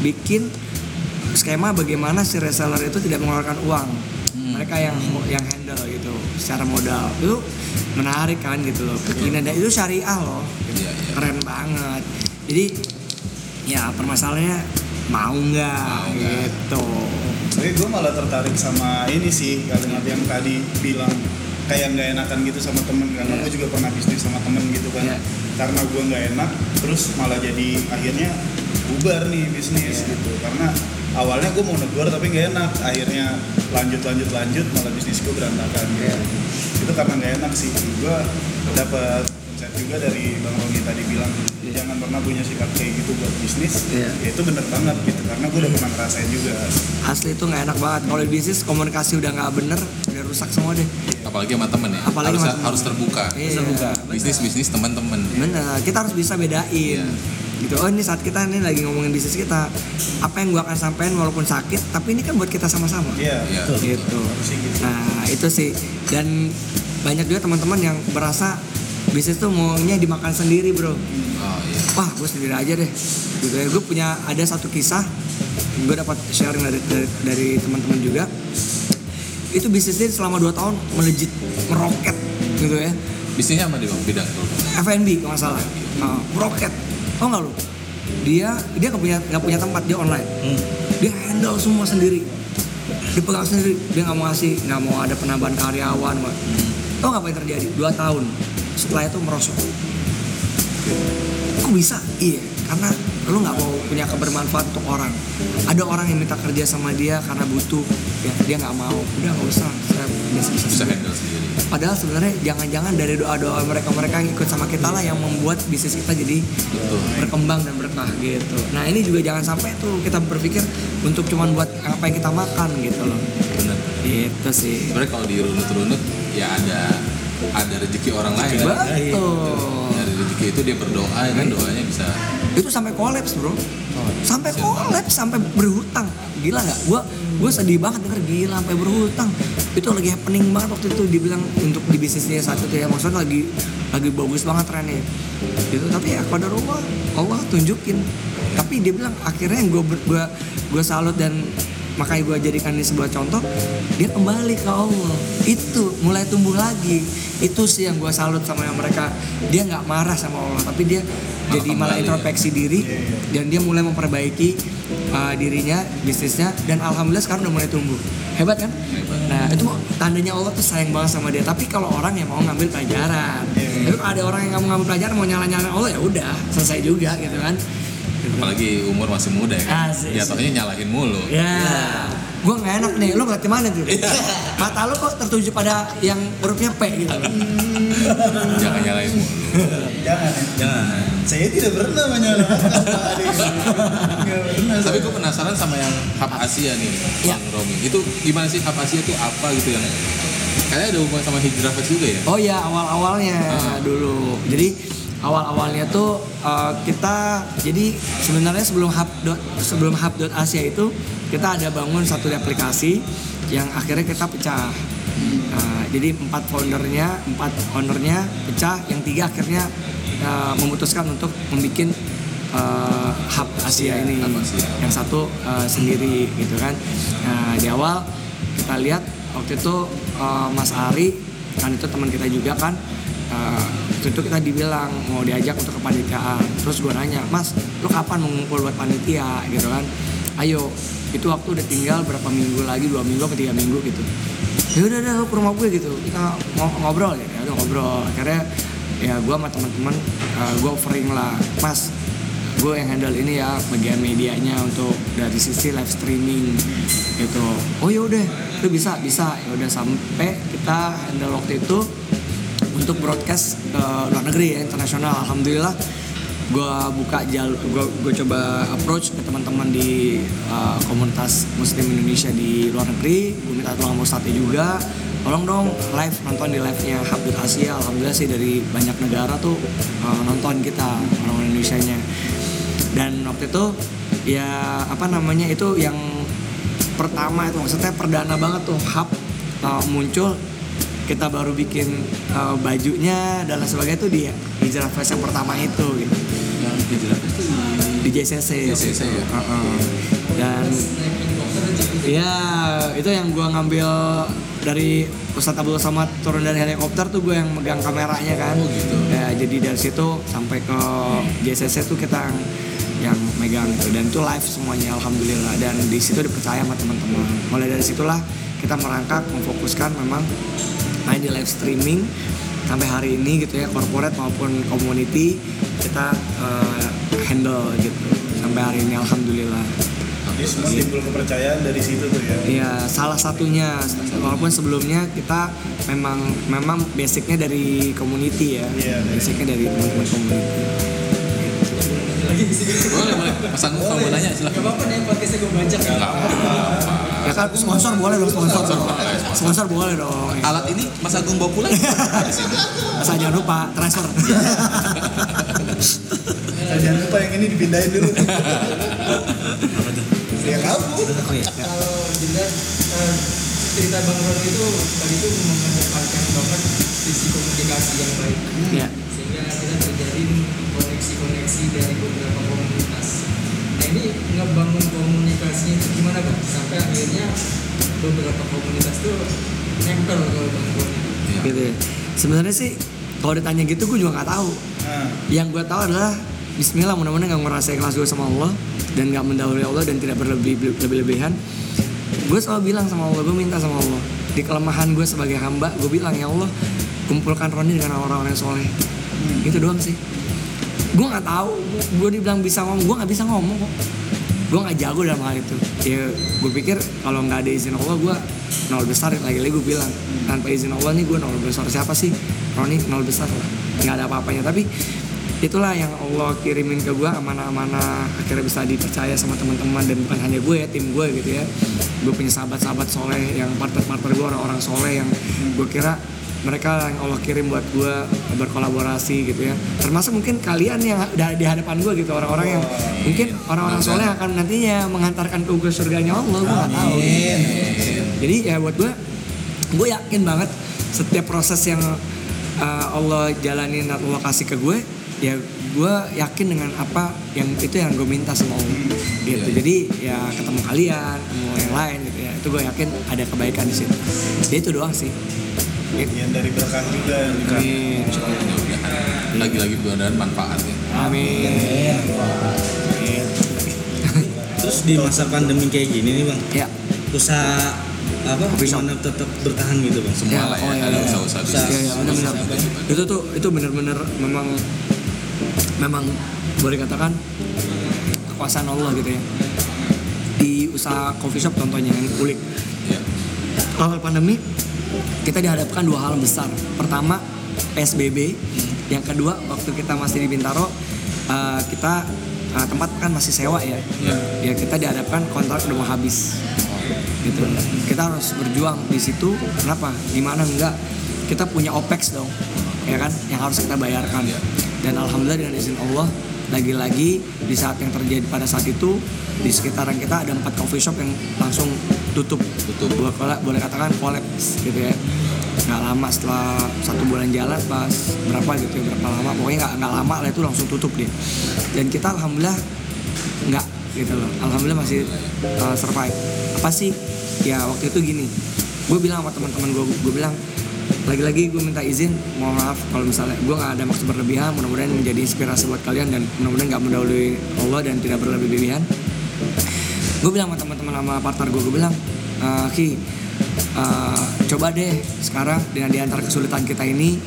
Speaker 3: bikin skema bagaimana si reseller itu tidak mengeluarkan uang. Mereka yang yang handle gitu secara modal. Itu menarik kan gitu loh. Kekinian dan itu syariah loh.
Speaker 2: Iya, iya.
Speaker 3: keren banget. Jadi ya permasalahannya mau nggak
Speaker 2: Mau nggak.
Speaker 3: gitu.
Speaker 4: Tapi gue malah tertarik sama ini sih kalimat yang tadi bilang kayak nggak enakan gitu sama temen. Karena gue juga pernah bisnis sama temen gitu kan.
Speaker 3: Iya.
Speaker 4: karena gue nggak enak terus malah jadi akhirnya bubar nih bisnis gitu. Karena awalnya gue mau negor tapi nggak enak. Akhirnya lanjut lanjut lanjut malah bisnis gue berantakan gitu. itu karena nggak enak sih. Gue dapat konsep juga dari bang Roni tadi bilang jangan pernah punya sikap kayak gitu buat bisnis
Speaker 3: Iya.
Speaker 4: ya itu bener banget gitu karena gue udah pernah ngerasain juga
Speaker 3: asli itu nggak enak banget kalau di bisnis komunikasi udah nggak bener udah rusak semua deh
Speaker 2: Apalagi sama temen ya.
Speaker 3: Apalagi
Speaker 2: harus
Speaker 3: sama temen.
Speaker 2: harus terbuka.
Speaker 3: Iya,
Speaker 2: Bisnis bisnis teman-teman.
Speaker 3: bener kita harus bisa bedain gitu oh ini saat kita nih lagi ngomongin bisnis kita apa yang gua akan sampaikan walaupun sakit tapi ini kan buat kita sama-sama
Speaker 4: Iya,
Speaker 2: Iya.
Speaker 3: gitu
Speaker 4: harusnya gitu.
Speaker 3: nah itu sih dan banyak juga teman-teman yang berasa bisnis tuh maunya dimakan sendiri bro
Speaker 2: iya.
Speaker 3: Wah gue sendiri aja deh. Gitu ya. Gue punya ada satu kisah gue dapat sharing dari dari, dari teman-teman juga. Itu bisnisnya selama 2 tahun melejit meroket gitu ya.
Speaker 2: Bisnisnya apa di bang? Bidang.
Speaker 3: F&B kalau nggak salah. Nah, meroket. Tau nggak lu? Dia dia nggak punya nggak punya tempat dia online. Dia handle semua sendiri. Dia pegang sendiri. Dia nggak mau ngasih nggak mau ada penambahan karyawan tau nggak apa yang terjadi? Dua tahun setelah itu merosot bisa iya karena lu nggak mau punya kebermanfaat untuk orang ada orang yang minta kerja sama dia karena butuh ya dia nggak mau udah nggak usah saya bisa
Speaker 2: Bisa
Speaker 3: sendiri.
Speaker 2: handle sendiri.
Speaker 3: Padahal sebenarnya jangan-jangan dari doa-doa mereka-mereka yang ikut sama kita lah yang membuat bisnis kita jadi
Speaker 2: Betul.
Speaker 3: berkembang dan berkah gitu. Nah ini juga jangan sampai tuh kita berpikir untuk cuman buat apa yang kita makan gitu loh.
Speaker 2: Bener.
Speaker 3: Gitu sih.
Speaker 2: Sebenarnya kalau dirunut-runut ya ada ada rezeki orang lain.
Speaker 3: Betul.
Speaker 2: Rezeki itu dia berdoa ya kan doanya bisa
Speaker 3: Itu sampai kolaps bro. Sampai kolaps, sampai berhutang. Gila nggak? Gua gue sedih banget denger gila sampai berhutang. Itu lagi happening banget waktu itu dibilang untuk di bisnisnya saat itu ya maksudnya lagi lagi bagus banget trennya. Gitu tapi ya pada Allah Allah tunjukin. Tapi dia bilang akhirnya yang gue gue gue salut dan makanya gue jadikan ini sebuah contoh dia kembali ke Allah. Itu mulai tumbuh lagi. Itu sih yang gue salut sama yang mereka. Dia nggak marah sama Allah tapi dia
Speaker 2: Malah
Speaker 3: jadi malah
Speaker 2: kembali. ya.
Speaker 3: introspeksi diri dan dia mulai memperbaiki uh, dirinya bisnisnya dan alhamdulillah sekarang udah mulai tumbuh. Hebat kan?
Speaker 2: Hebat.
Speaker 3: nah itu tandanya Allah tuh sayang banget sama dia. Tapi kalau orang yang mau ngambil pelajaran tapi kalau ada orang yang nggak mau ngambil pelajaran mau nyala nyalain Allah ya udah selesai juga gitu kan
Speaker 2: apalagi umur masih muda ya kan.
Speaker 3: Asik.
Speaker 2: Jatuhnya nyalahin mulu.
Speaker 3: ya gue nggak enak nih, lu ngeliat mana tuh? Mata lu kok tertuju pada yang hurufnya P gitu.
Speaker 2: Jangan nyalain mulu.
Speaker 4: Jangan ya.
Speaker 1: Jangan.
Speaker 4: Saya tidak pernah menyalahkan. <laughs>
Speaker 2: Tapi gue penasaran sama yang hub Asia nih,
Speaker 3: Ya.
Speaker 2: Bang Romi. Itu gimana sih hub Asia tuh apa gitu yang kayaknya ada hubungan sama Hijrah Fest juga ya?
Speaker 3: Oh ya awal-awalnya
Speaker 2: Ah.
Speaker 3: dulu. Jadi awal-awalnya tuh uh, kita jadi sebenarnya sebelum hub dot- sebelum hub dot Asia itu kita ada bangun satu aplikasi yang akhirnya kita pecah. Nah, jadi empat foundernya, empat ownernya pecah, yang tiga akhirnya uh, memutuskan untuk membuat uh, hub Asia ini.
Speaker 2: Hub Asia.
Speaker 3: Yang satu uh, sendiri gitu kan. Nah, di awal kita lihat waktu itu uh, Mas Ari kan itu teman kita juga kan uh, waktu itu kita dibilang mau diajak untuk kepanitiaan. Terus gue nanya mas lu kapan ngumpul buat panitia? Gitu kan. Ayo itu waktu udah tinggal berapa minggu lagi dua minggu atau tiga minggu gitu. Ya udah deh lu ke rumah gue gitu. Kita ngo- ngobrol ya udah ngobrol. Akhirnya ya gue sama teman-teman uh, gue offering lah mas gue yang handle ini ya bagian medianya untuk dari sisi live streaming gitu. Oh ya udah itu bisa bisa. Ya udah sampai kita handle waktu itu untuk broadcast ke luar negeri ya internasional alhamdulillah. Gue buka jalur gue coba approach ke teman-teman di uh, komunitas muslim Indonesia di luar negeri. Gue minta tolong Ustadznya juga. Tolong dong live nonton di live nya Habib Asia. Alhamdulillah sih dari banyak negara tuh uh, nonton kita orang Indonesia nya dan waktu itu ya apa namanya itu yang pertama itu maksudnya perdana banget tuh hub uh, muncul kita baru bikin uh, bajunya dan lain sebagainya itu di Hijrah Fest yang pertama itu gitu
Speaker 2: Yang Hijrah Fest
Speaker 3: di JCC
Speaker 2: JCC ya?
Speaker 3: Heeh. dan ya itu yang gua ngambil dari Ustadz Abdul Somad turun dari helikopter tuh gue yang megang kameranya kan
Speaker 2: Oh, gitu.
Speaker 3: ya jadi dari situ sampai ke JCC tuh kita yang megang gitu. dan itu live semuanya alhamdulillah dan di situ dipercaya sama teman-teman mulai dari situlah kita merangkak memfokuskan memang main di live streaming sampai hari ini gitu ya corporate maupun community kita eh, handle gitu sampai hari ini alhamdulillah
Speaker 4: Jadi semua timbul kepercayaan dari situ tuh ya.
Speaker 3: Iya, salah satunya walaupun sebelumnya kita memang memang basicnya dari community ya.
Speaker 4: Iya,
Speaker 3: basicnya dari teman-teman community.
Speaker 2: Boleh, boleh. Pesan kalau mau nanya
Speaker 5: Gak
Speaker 2: silahkan.
Speaker 5: apa-apa nih podcastnya gue baca
Speaker 2: Nggak apa-apa.
Speaker 3: Ya kan sponsor boleh dong sponsor. Sponsor boleh dong.
Speaker 2: Alat ini Mas Agung bawa pulang.
Speaker 3: Asal jangan lupa transfer.
Speaker 4: Jangan lupa yang ini dipindahin dulu.
Speaker 1: Apa tuh?
Speaker 4: ya kamu.
Speaker 1: Iya.
Speaker 5: kalau dilihat eh, cerita Bang Roni itu tadi itu mengedepankan banget sisi komunikasi yang baik
Speaker 3: ya.
Speaker 5: sehingga kita terjalin koneksi-koneksi dari beberapa komunitas. Nah ini ngebangun komunikasinya itu gimana bang? Sampai akhirnya beberapa komunitas tuh nempel kalau bang Roni.
Speaker 3: Gitu. ya. Sebenarnya sih kalau ditanya gitu gue juga nggak tahu.
Speaker 4: Nah,
Speaker 3: Yang gue tahu adalah Bismillah mudah-mudahan gak ngerasain kelas gue sama Allah dan gak mendahului Allah dan tidak berlebih lebih-lebihan. Gue selalu bilang sama Allah, gue minta sama Allah di kelemahan gue sebagai hamba, gue bilang ya Allah kumpulkan Roni dengan orang-orang yang soleh. Itu doang sih. Gue nggak tahu, gue dibilang bisa ngomong, gue nggak bisa ngomong kok. Gue nggak jago dalam hal itu. Ya gue pikir kalau nggak ada izin Allah gue nol besar. Lagi-lagi gue bilang tanpa izin Allah nih gue nol besar. Siapa sih? Roni nol besar lah. Nggak ada apa-apanya. Tapi itulah yang Allah kirimin ke gue amanah-amanah akhirnya bisa dipercaya sama teman-teman. Dan bukan hanya gue ya tim gue gitu ya. Gue punya sahabat-sahabat soleh yang partner-partner gue orang-orang soleh yang gue kira mereka yang Allah kirim buat gue berkolaborasi gitu ya. Termasuk mungkin kalian yang di hadapan gue gitu orang-orang yang mungkin orang-orang soleh akan nantinya mengantarkan ke surganya Allah gue nggak tahu. Jadi ya buat gue gue yakin banget setiap proses yang uh, Allah jalanin atau Allah kasih ke gue ya gue yakin dengan apa yang itu yang gue minta sama Allah gitu. jadi ya ketemu kalian ketemu yang lain gitu ya itu gue yakin ada kebaikan di situ. Jadi itu doang sih
Speaker 4: yang dari berkah juga yang
Speaker 3: amin.
Speaker 2: Lagi-lagi mudah-mudahan manfaat ya.
Speaker 3: amin <laughs>
Speaker 1: Terus di masa pandemi kayak gini nih bang,
Speaker 3: ya
Speaker 1: usaha apa
Speaker 3: shop.
Speaker 1: gimana tetap bertahan gitu bang?
Speaker 2: Semua
Speaker 3: Ya,
Speaker 2: lah ya,
Speaker 3: oh, iya,
Speaker 2: ada
Speaker 3: iya.
Speaker 2: usaha-usaha
Speaker 1: Usaha.
Speaker 2: bisnis.
Speaker 3: Iya, iya, benar-benar. Itu tuh itu benar-benar memang memang boleh katakan kekuasaan Allah gitu ya. di usaha coffee shop contohnya yang kulik
Speaker 2: ya
Speaker 3: awal pandemi kita dihadapkan dua hal besar. Pertama PSBB, yang kedua waktu kita masih di Bintaro eh, kita eh, tempat kan masih sewa ya.
Speaker 2: ya
Speaker 3: Ya kita dihadapkan kontrak udah mau habis. Gitu. Kita harus berjuang di situ. Kenapa? Gimana enggak? Kita punya OPEX dong. Ya kan? Yang harus kita bayarkan.
Speaker 2: Iya.
Speaker 3: Dan alhamdulillah dengan izin Allah lagi-lagi di saat yang terjadi pada saat itu di sekitaran kita ada empat coffee shop yang langsung tutup.
Speaker 2: Tutup.
Speaker 3: boleh boleh katakan kolaps gitu ya. Nggak lama setelah satu bulan jalan pas berapa gitu ya berapa lama pokoknya nggak nggak lama lah itu langsung tutup dia dan kita alhamdulillah nggak gitu loh. Alhamdulillah masih uh, survive. Apa sih? Ya waktu itu gini gue bilang sama teman-teman gue gue bilang lagi-lagi gue minta izin mohon maaf kalau misalnya gue nggak ada maksud berlebihan mudah-mudahan menjadi inspirasi buat kalian dan mudah-mudahan nggak mendahului Allah dan tidak berlebihan. Gue bilang sama teman-teman sama partner gue gue bilang "Eh, Ki eh, coba deh sekarang dengan diantar kesulitan kita ini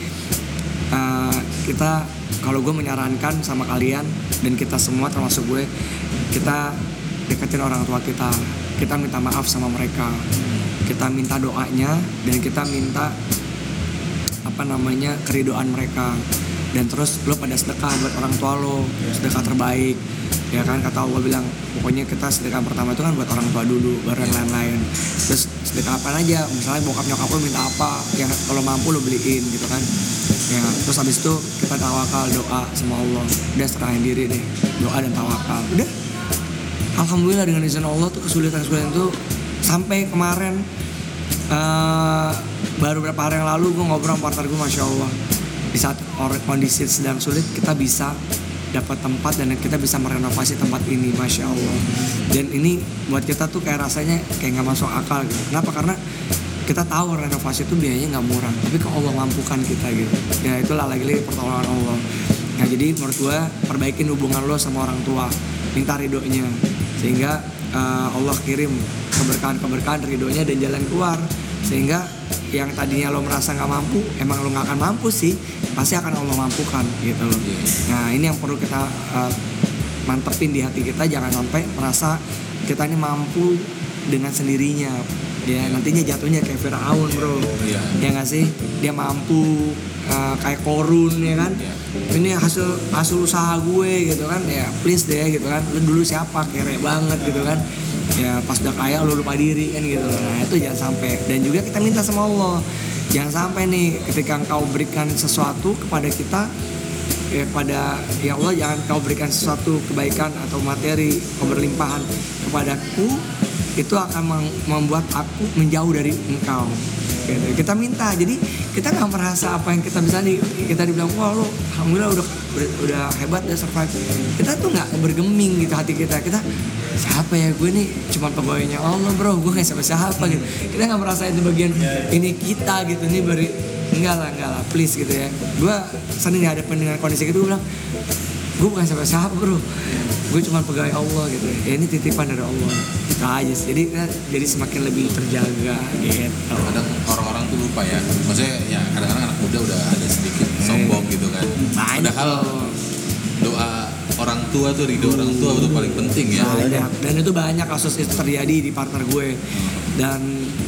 Speaker 3: eh, kita kalau gue menyarankan sama kalian dan kita semua termasuk gue kita deketin orang tua kita kita minta maaf sama mereka kita minta doanya dan kita minta apa namanya keridoan mereka. Dan terus lo pada sedekah buat orang tua lo sedekah terbaik ya kan? Kata Allah bilang pokoknya kita sedekah pertama itu kan buat orang tua dulu baru yang lain-lain. Terus sedekah apa aja? Misalnya bokap nyokap lo minta apa yang kalau mampu lo beliin gitu kan? Ya terus habis itu kita tawakal doa sama Allah. Udah serahin diri deh. Doa dan tawakal. Udah. Alhamdulillah dengan izin Allah tuh kesulitan-kesulitan itu sampai kemarin eh, baru beberapa hari yang lalu gue ngobrol sama partner gue Masya Allah. Di saat kondisi sedang sulit kita bisa dapat tempat dan kita bisa merenovasi tempat ini Masya Allah. Dan ini buat kita tuh kayak rasanya kayak nggak masuk akal gitu. kenapa? Karena kita tahu renovasi itu biayanya nggak murah tapi kok Allah mampukan kita gitu. Ya itulah lagi-lagi pertolongan Allah. Nah jadi menurut gue perbaikin hubungan lo sama orang tua. Minta ridhonya. Sehingga eh, Allah kirim keberkahan-keberkahan ridhonya dan jalan keluar. Sehingga yang tadinya lo merasa nggak mampu emang lo nggak akan mampu sih pasti akan Allah mampukan gitu. Loh nah ini yang perlu kita eh, mantepin di hati kita jangan sampai merasa kita ini mampu dengan sendirinya. Ya nantinya jatuhnya kayak Firaun bro.
Speaker 2: Iya.
Speaker 3: ya nggak sih? Dia mampu uh, kayak korun ya kan?
Speaker 2: Iya.
Speaker 3: ini hasil hasil usaha gue gitu kan? Ya please deh gitu kan? Lu dulu siapa? Kere banget gitu kan ya pas udah kaya lu lupa diri kan gitu. Nah itu jangan sampai. Dan juga kita minta sama Allah. Jangan sampai nih ketika engkau berikan sesuatu kepada kita ya pada ya Allah jangan kau berikan sesuatu kebaikan atau materi keberlimpahan kepadaku itu akan membuat aku menjauh dari engkau Gitu. kita minta. Jadi kita nggak merasa apa yang kita bisa nih kita dibilang wah lu alhamdulillah udah udah hebat udah survive. Kita tuh nggak bergeming gitu hati kita. Kita siapa ya gue nih? Cuma pegawainya Allah bro. Gue nggak siapa siapa gitu. Kita nggak merasa itu bagian ini kita gitu. Nih beri enggak lah enggak lah. Please gitu ya. Gue sering dihadapin dengan kondisi gitu gue bilang gue bukan siapa-siapa bro. Gue cuma pegawai Allah gitu. Ya ini titipan dari Allah. Itu aja sih. Jadi kita jadi semakin lebih terjaga gitu.
Speaker 2: Kadang orang-orang tuh lupa ya. Maksudnya ya kadang-kadang anak muda udah ada sedikit sombong gitu kan. Padahal doa orang tua tuh ridho orang tua itu paling penting ya.
Speaker 3: Banyak. Dan itu banyak kasus itu terjadi di partner gue. Dan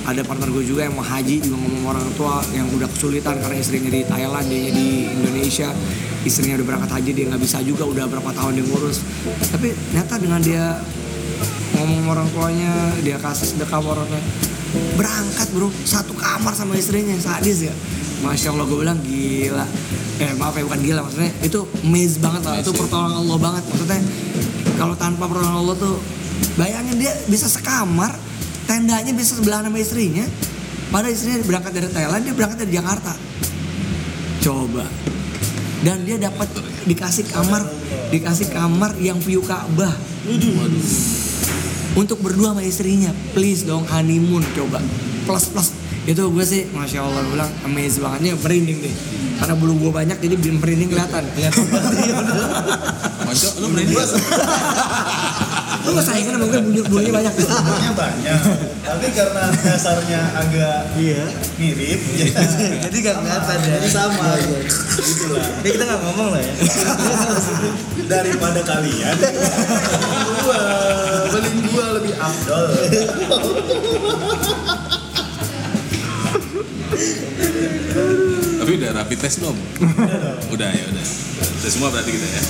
Speaker 3: ada partner gue juga yang mau haji juga ngomong orang tua yang udah kesulitan karena istrinya di Thailand dia di Indonesia. Istrinya udah berangkat haji dia nggak bisa juga udah berapa tahun dia ngurus. Tapi ternyata dengan dia ngomong orang tuanya dia kasih sedekah sama orang tuanya berangkat bro satu kamar sama istrinya sadis ya Masya Allah gue bilang gila. Eh maaf ya bukan gila maksudnya Itu amaze banget lah. Itu pertolongan Allah banget. Maksudnya Kalau tanpa pertolongan Allah tuh Bayangin dia bisa sekamar Tendanya bisa sebelah sama istrinya Padahal istrinya berangkat dari Thailand Dia berangkat dari Jakarta. Coba. Dan dia dapat Dikasih kamar Dikasih kamar yang view Ka'bah. Untuk berdua sama istrinya. Please dong honeymoon coba. Plus plus itu gue sih masya allah gue bilang amazing banget. Ini merinding deh karena bulu gue banyak jadi bikin merinding kelihatan.
Speaker 2: Monco lu berani <laughs>
Speaker 3: lu gak saingan sama gue bulu bulunya banyak.
Speaker 4: Sebenarnya banyak, tapi karena dasarnya agak
Speaker 1: Iya.
Speaker 4: mirip, <laughs> jadi
Speaker 1: Jadi gak kelihatan ya.
Speaker 4: Jadi sama, gitulah.
Speaker 1: Ini kita gak ngomong lah ya.
Speaker 4: Daripada kalian, gua <laughs> beliin gua lebih afdol
Speaker 2: Tapi udah rapid test belum? udah ya udah. Udah semua berarti kita ya.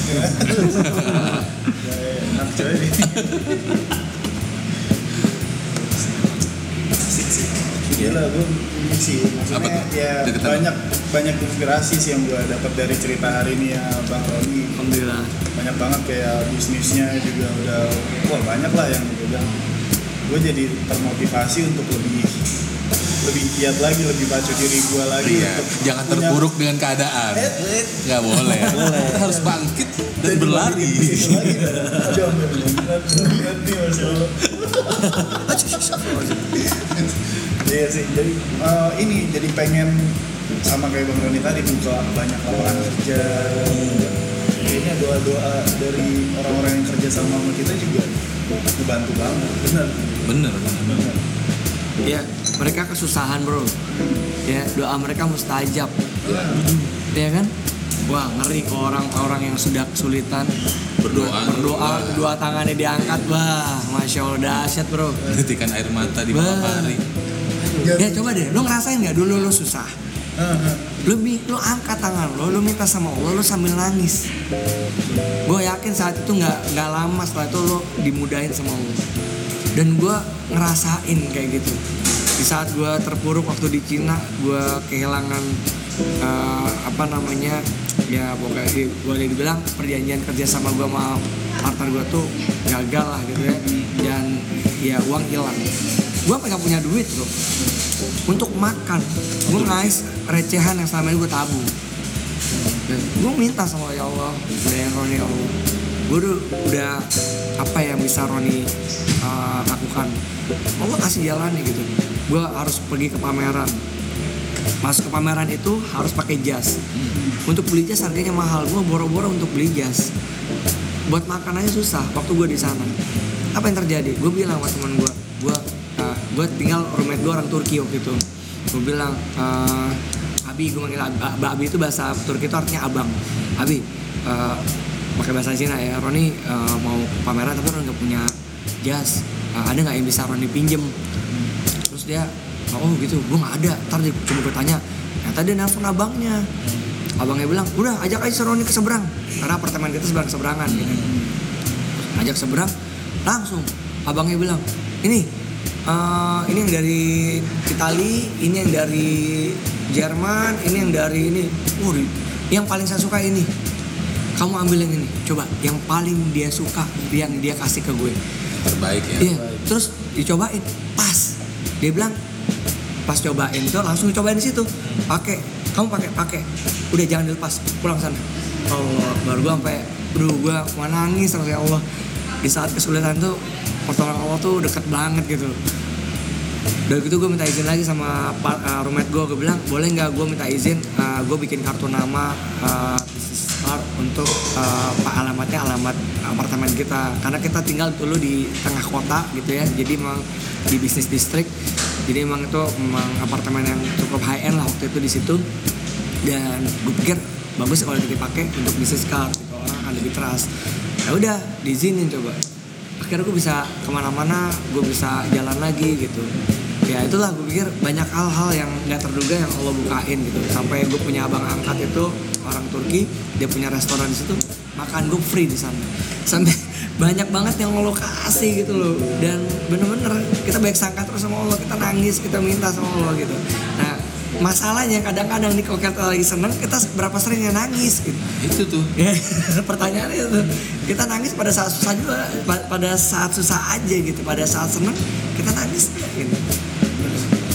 Speaker 4: enak coy Gila gue ini sih
Speaker 2: Apa
Speaker 4: maksudnya
Speaker 2: tuh?
Speaker 4: ya
Speaker 2: Deketan.
Speaker 4: banyak banyak inspirasi sih yang gue dapat dari cerita hari ini ya Bang Roni
Speaker 3: Alhamdulillah.
Speaker 4: banyak banget kayak bisnisnya juga udah wah banyak lah yang gue bilang gue jadi termotivasi untuk lebih lebih giat lagi lebih baca diri gue lagi
Speaker 2: Iya, jangan
Speaker 4: punya-
Speaker 2: terpuruk dengan keadaan.
Speaker 4: Eh, eh,
Speaker 2: Nggak boleh. Kita harus bangkit dan
Speaker 4: jadi
Speaker 2: berlari.
Speaker 4: Allah. Iya sih, jadi eh, ini jadi pengen sama kayak Bang Roni tadi buka banyak lapangan kerja. Kayaknya doa-doa dari orang-orang yang kerja sama sama kita juga ngebantu banget, bener.
Speaker 2: Bener, bener.
Speaker 3: Mereka kesusahan bro. Ya, doa mereka mustajab. Ya kan? Wah, ngeri kok orang-orang yang sudah kesulitan
Speaker 2: Berdoa.
Speaker 3: berdoa, dua tangannya diangkat, wah, masya Allah dahsyat bro.
Speaker 2: Menitikkan air mata di malam hari.
Speaker 3: Ya coba deh, lo ngerasain nggak dulu lo susah?
Speaker 4: Ah, ah.
Speaker 3: Lo, mi- lo angkat tangan lo, lo minta sama Allah, lo sambil nangis. Gue yakin saat itu nggak nggak lama setelah itu lo dimudahin sama Allah. Dan gue ngerasain kayak gitu. Di saat gue terpuruk waktu di Cina, gue kehilangan eh, apa namanya ya pokoknya boleh dibilang perjanjian kerja sama gue sama partner gue tuh gagal lah gitu ya. Dan ya uang hilang. Gue nggak punya duit bro. Untuk makan gue ngais recehan yang selama ini gue tabung. Gue minta sama ya Allah ya Allah gue udah, apa yang bisa Roni uh, lakukan Allah kasih jalannya gitu. Gue harus pergi ke pameran. Masuk ke pameran itu harus pakai jas. Untuk beli jas harganya mahal. Gue boro-boro untuk beli jas. Buat makan aja susah waktu gue di sana. Apa yang terjadi? Gue bilang sama teman gue gue uh, gue tinggal roommate gue orang Turki waktu itu. Gue bilang uh, Abi gue manggil Abi, Ab- Abi itu bahasa Turki itu artinya abang. Abi uh, pakai bahasa Cina ya. Roni uh, mau pameran tapi Roni nggak punya jas. Uh, ada nggak yang bisa Roni pinjem? Terus dia oh gitu. Gue nggak ada. Ntar dia cuma gue tanya. Ternyata dia nelfon abangnya. Abangnya bilang udah ajak aja Roni ke seberang. Karena apartemen kita seberang seberangan gitu. Ajak seberang langsung. Abangnya bilang ini eh, ini yang dari Itali ini yang dari Jerman ini yang dari ini. Di- yang paling saya suka ini kamu ambil yang ini coba yang paling dia suka yang dia kasih ke gue
Speaker 2: Terbaik ya.
Speaker 3: Iya, terus dicobain, pas. Dia bilang pas cobain itu langsung cobain di situ. Pakai, kamu pakai, pakai. Udah jangan dilepas, pulang sana. Allah, baru gua sampai, aduh gua mau nangis terus ya Allah. Di saat kesulitan tuh pertolongan Allah tuh deket banget gitu. Dari gitu gue minta izin lagi sama uh, roommate gue, gue bilang boleh nggak gue minta izin, gue bikin kartu nama uh, card untuk uh, alamatnya alamat apartemen kita, karena kita tinggal dulu di tengah kota gitu ya, jadi emang di bisnis distrik, jadi emang itu emang apartemen yang cukup high end lah waktu itu di situ, dan gue pikir bagus kalau dipakai untuk bisnis card, gitu, orang akan lebih trust. Ya udah, diizinin coba. Akhirnya gue bisa ke mana-mana gue bisa jalan lagi gitu. Ya itulah gue pikir banyak hal-hal yang nggak terduga yang Allah bukain gitu. Sampai gue punya abang angkat itu orang Turki dia punya restoran di situ makan gue free di sana. Sampai banyak banget yang kasih gitu loh. Dan bener-bener kita baik sangka terus sama Allah kita nangis kita minta sama Allah gitu. Nah masalahnya kadang-kadang nih kalau kita lagi seneng kita berapa sering yang nangis gitu.
Speaker 2: Itu tuh.
Speaker 3: Ya, <laughs> pertanyaannya itu kita nangis pada saat susah juga pa- pada saat susah aja gitu. Pada saat seneng kita nangis gitu.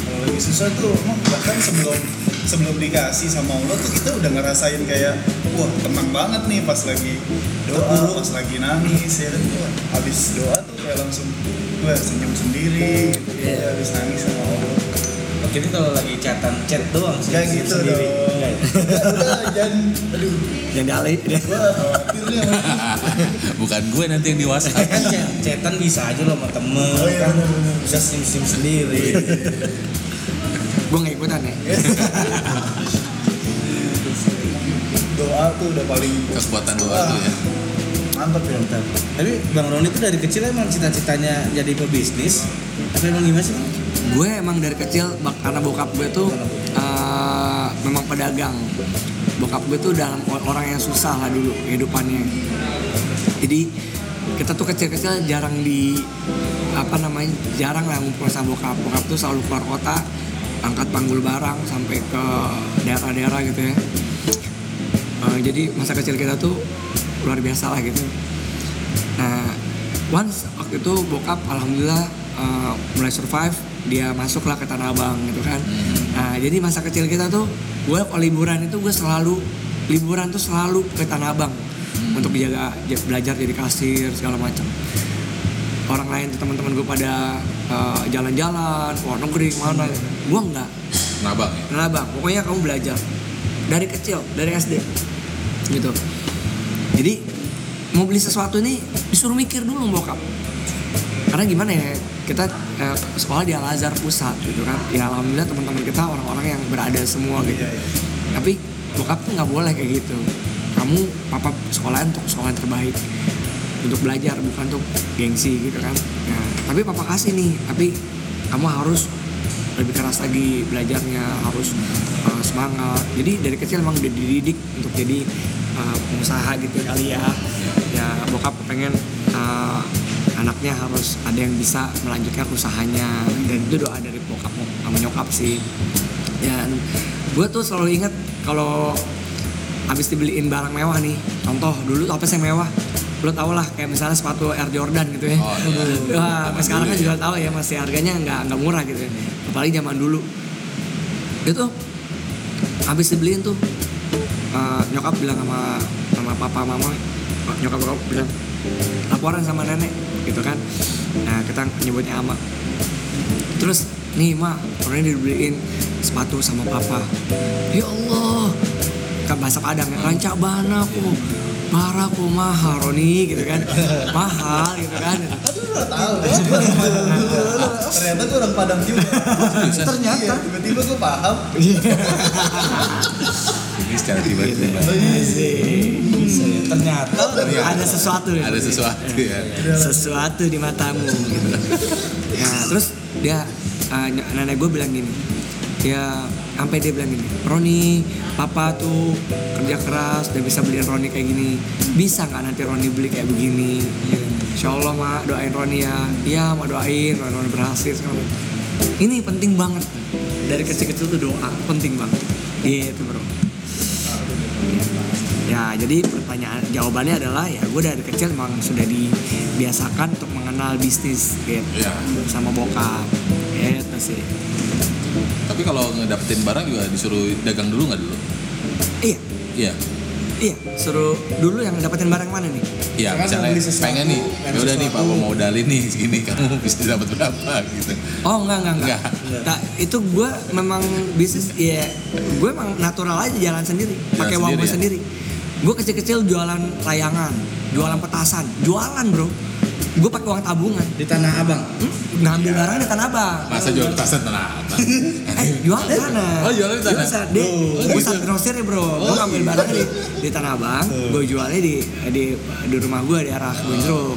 Speaker 4: Kalau lagi susah tuh emang bahkan sebelum sebelum dikasih sama Allah tuh kita udah ngerasain kayak wah tenang banget nih pas lagi doa, pas lagi nangis ya kan Wah, habis doa tuh kayak langsung gue senyum sendiri gitu
Speaker 3: Iya.
Speaker 4: habis nangis sama Allah.
Speaker 1: Oke, ini kalau lagi chatan chat doang sih.
Speaker 4: Kayak gitu
Speaker 1: sendiri.
Speaker 4: dong.
Speaker 1: Enggak ya?
Speaker 4: Udah, jangan aduh
Speaker 3: dalih
Speaker 4: gue khawatir nih <laughs>
Speaker 2: Bukan gue nanti yang di WhatsApp.
Speaker 1: kan chat, chatan bisa aja lo sama temen
Speaker 4: Oh, iya,
Speaker 1: kan bisa sim sim sendiri
Speaker 3: gue nggak ikutan ya <laughs>
Speaker 4: doa tuh udah paling
Speaker 2: Kekuatan doa tuh ya.
Speaker 4: mantap ya
Speaker 1: Mantap. Tapi Bang Roni itu dari kecil emang cita-citanya jadi pebisnis. Apa emang gimana sih? Bang?
Speaker 3: gue emang dari kecil karena bokap gue tuh eh, memang pedagang bokap gue tuh dalam orang yang susah lah dulu kehidupannya jadi kita tuh kecil-kecil jarang di apa namanya jarang lah ngumpul sama bokap bokap tuh selalu keluar kota angkat panggul barang sampai ke daerah-daerah gitu ya Eh, jadi masa kecil kita tuh luar biasa lah gitu Nah, once waktu itu bokap alhamdulillah uh, mulai survive, dia masuklah ke Tanah Abang gitu kan. Nah, jadi masa kecil kita tuh gue kalau liburan itu gue selalu liburan tuh selalu ke Tanah Abang untuk jaga j- belajar jadi kasir segala macam. Orang lain tuh teman-teman gue pada uh, jalan-jalan, luar negeri mana, gue enggak.
Speaker 2: Nabang ya.
Speaker 3: Pokoknya kamu belajar dari kecil, dari SD gitu. Jadi mau beli sesuatu ini disuruh mikir dulu bokap. Karena gimana ya kita eh, sekolah di Al Azhar pusat gitu kan. Ya alhamdulillah teman-teman kita orang-orang yang berada semua gitu. Tapi bokap tuh nggak boleh kayak gitu. Kamu papa sekolah untuk sekolah yang terbaik untuk belajar bukan untuk gengsi gitu kan. Nah, tapi papa kasih nih, tapi kamu harus lebih keras lagi belajarnya harus uh, semangat. Jadi dari kecil emang udah dididik untuk jadi uh, pengusaha gitu kali ya. Ya bokap pengen uh, anaknya harus ada yang bisa melanjutkan usahanya. Dan itu doa dari bokap sama nyokap sih. Dan gue tuh selalu inget kalau habis dibeliin barang mewah nih contoh dulu apa sih mewah lo tau lah kayak misalnya sepatu Air Jordan gitu ya.
Speaker 2: Oh, iya. <laughs>
Speaker 3: Wah,
Speaker 2: Zaman
Speaker 3: sekarang kan juga tahu ya masih harganya nggak nggak murah gitu ya. apalagi zaman dulu. Dia tuh habis dibeliin tuh eh, nyokap bilang sama sama papa mama nyokap bokap bilang laporan sama nenek gitu kan. Nah kita nyebutnya ama. Terus nih mak orang ini dibeliin sepatu sama papa. Ya Allah. Kan bahasa Padang ya rancak bana ku marah ku mahal Roni gitu kan <laughs> mahal gitu kan
Speaker 4: tahu ternyata gue orang Padang juga
Speaker 1: Ternyata.
Speaker 4: Iya, tiba-tiba gue paham
Speaker 2: Ini secara tiba-tiba.
Speaker 1: Bisa ya. Ternyata
Speaker 3: ada sesuatu ya.
Speaker 2: Ada sesuatu ya.
Speaker 3: sesuatu di matamu gitu. ya <laughs> terus dia uh, nenek gue bilang gini ya sampai dia bilang gini Roni papa tuh kerja keras udah bisa beliin Roni kayak gini bisa nggak nanti Roni beli kayak begini gitu. Insya Allah mak doain Roni ya iya mak doain Roni, Roni berhasil segala macam. ini penting banget dari kecil-kecil tuh doa penting banget gitu bro Ya jadi pertanyaan jawabannya adalah ya gue dari kecil memang sudah dibiasakan untuk mengenal bisnis gitu
Speaker 2: Iya.
Speaker 3: sama bokap gitu sih.
Speaker 2: Tapi kalau ngedapetin barang juga disuruh dagang dulu nggak dulu?
Speaker 3: Iya
Speaker 2: Iya.
Speaker 3: iya suruh dulu yang dapetin barang mana nih?
Speaker 2: Iya, misalnya
Speaker 1: sesuatu,
Speaker 2: pengen nih, ya udah nih papa mau modalin nih segini, kamu bisa dapat berapa gitu.
Speaker 3: Oh enggak enggak enggak.
Speaker 2: Enggak.
Speaker 3: Nah, itu gue memang bisnis ya gue emang natural aja jalan sendiri pakai uang gue
Speaker 2: sendiri ya?
Speaker 3: sendiri. Gue kecil-kecil jualan layangan, jualan petasan, jualan bro. Gue pakai uang tabungan.
Speaker 1: di Tanah Abang.
Speaker 3: Hmm, ngambil barang di Tanah Abang.
Speaker 2: Masa jual petasan tanah apa? <laughs>
Speaker 3: Eh, jual di sana.
Speaker 2: Oh, jualnya di sana?
Speaker 3: Jual Di pusat grosir ya, Bro. gue ngambil barangnya di, di Tanah Abang, gue jualnya di di di rumah gue di arah Kebun Jeruk.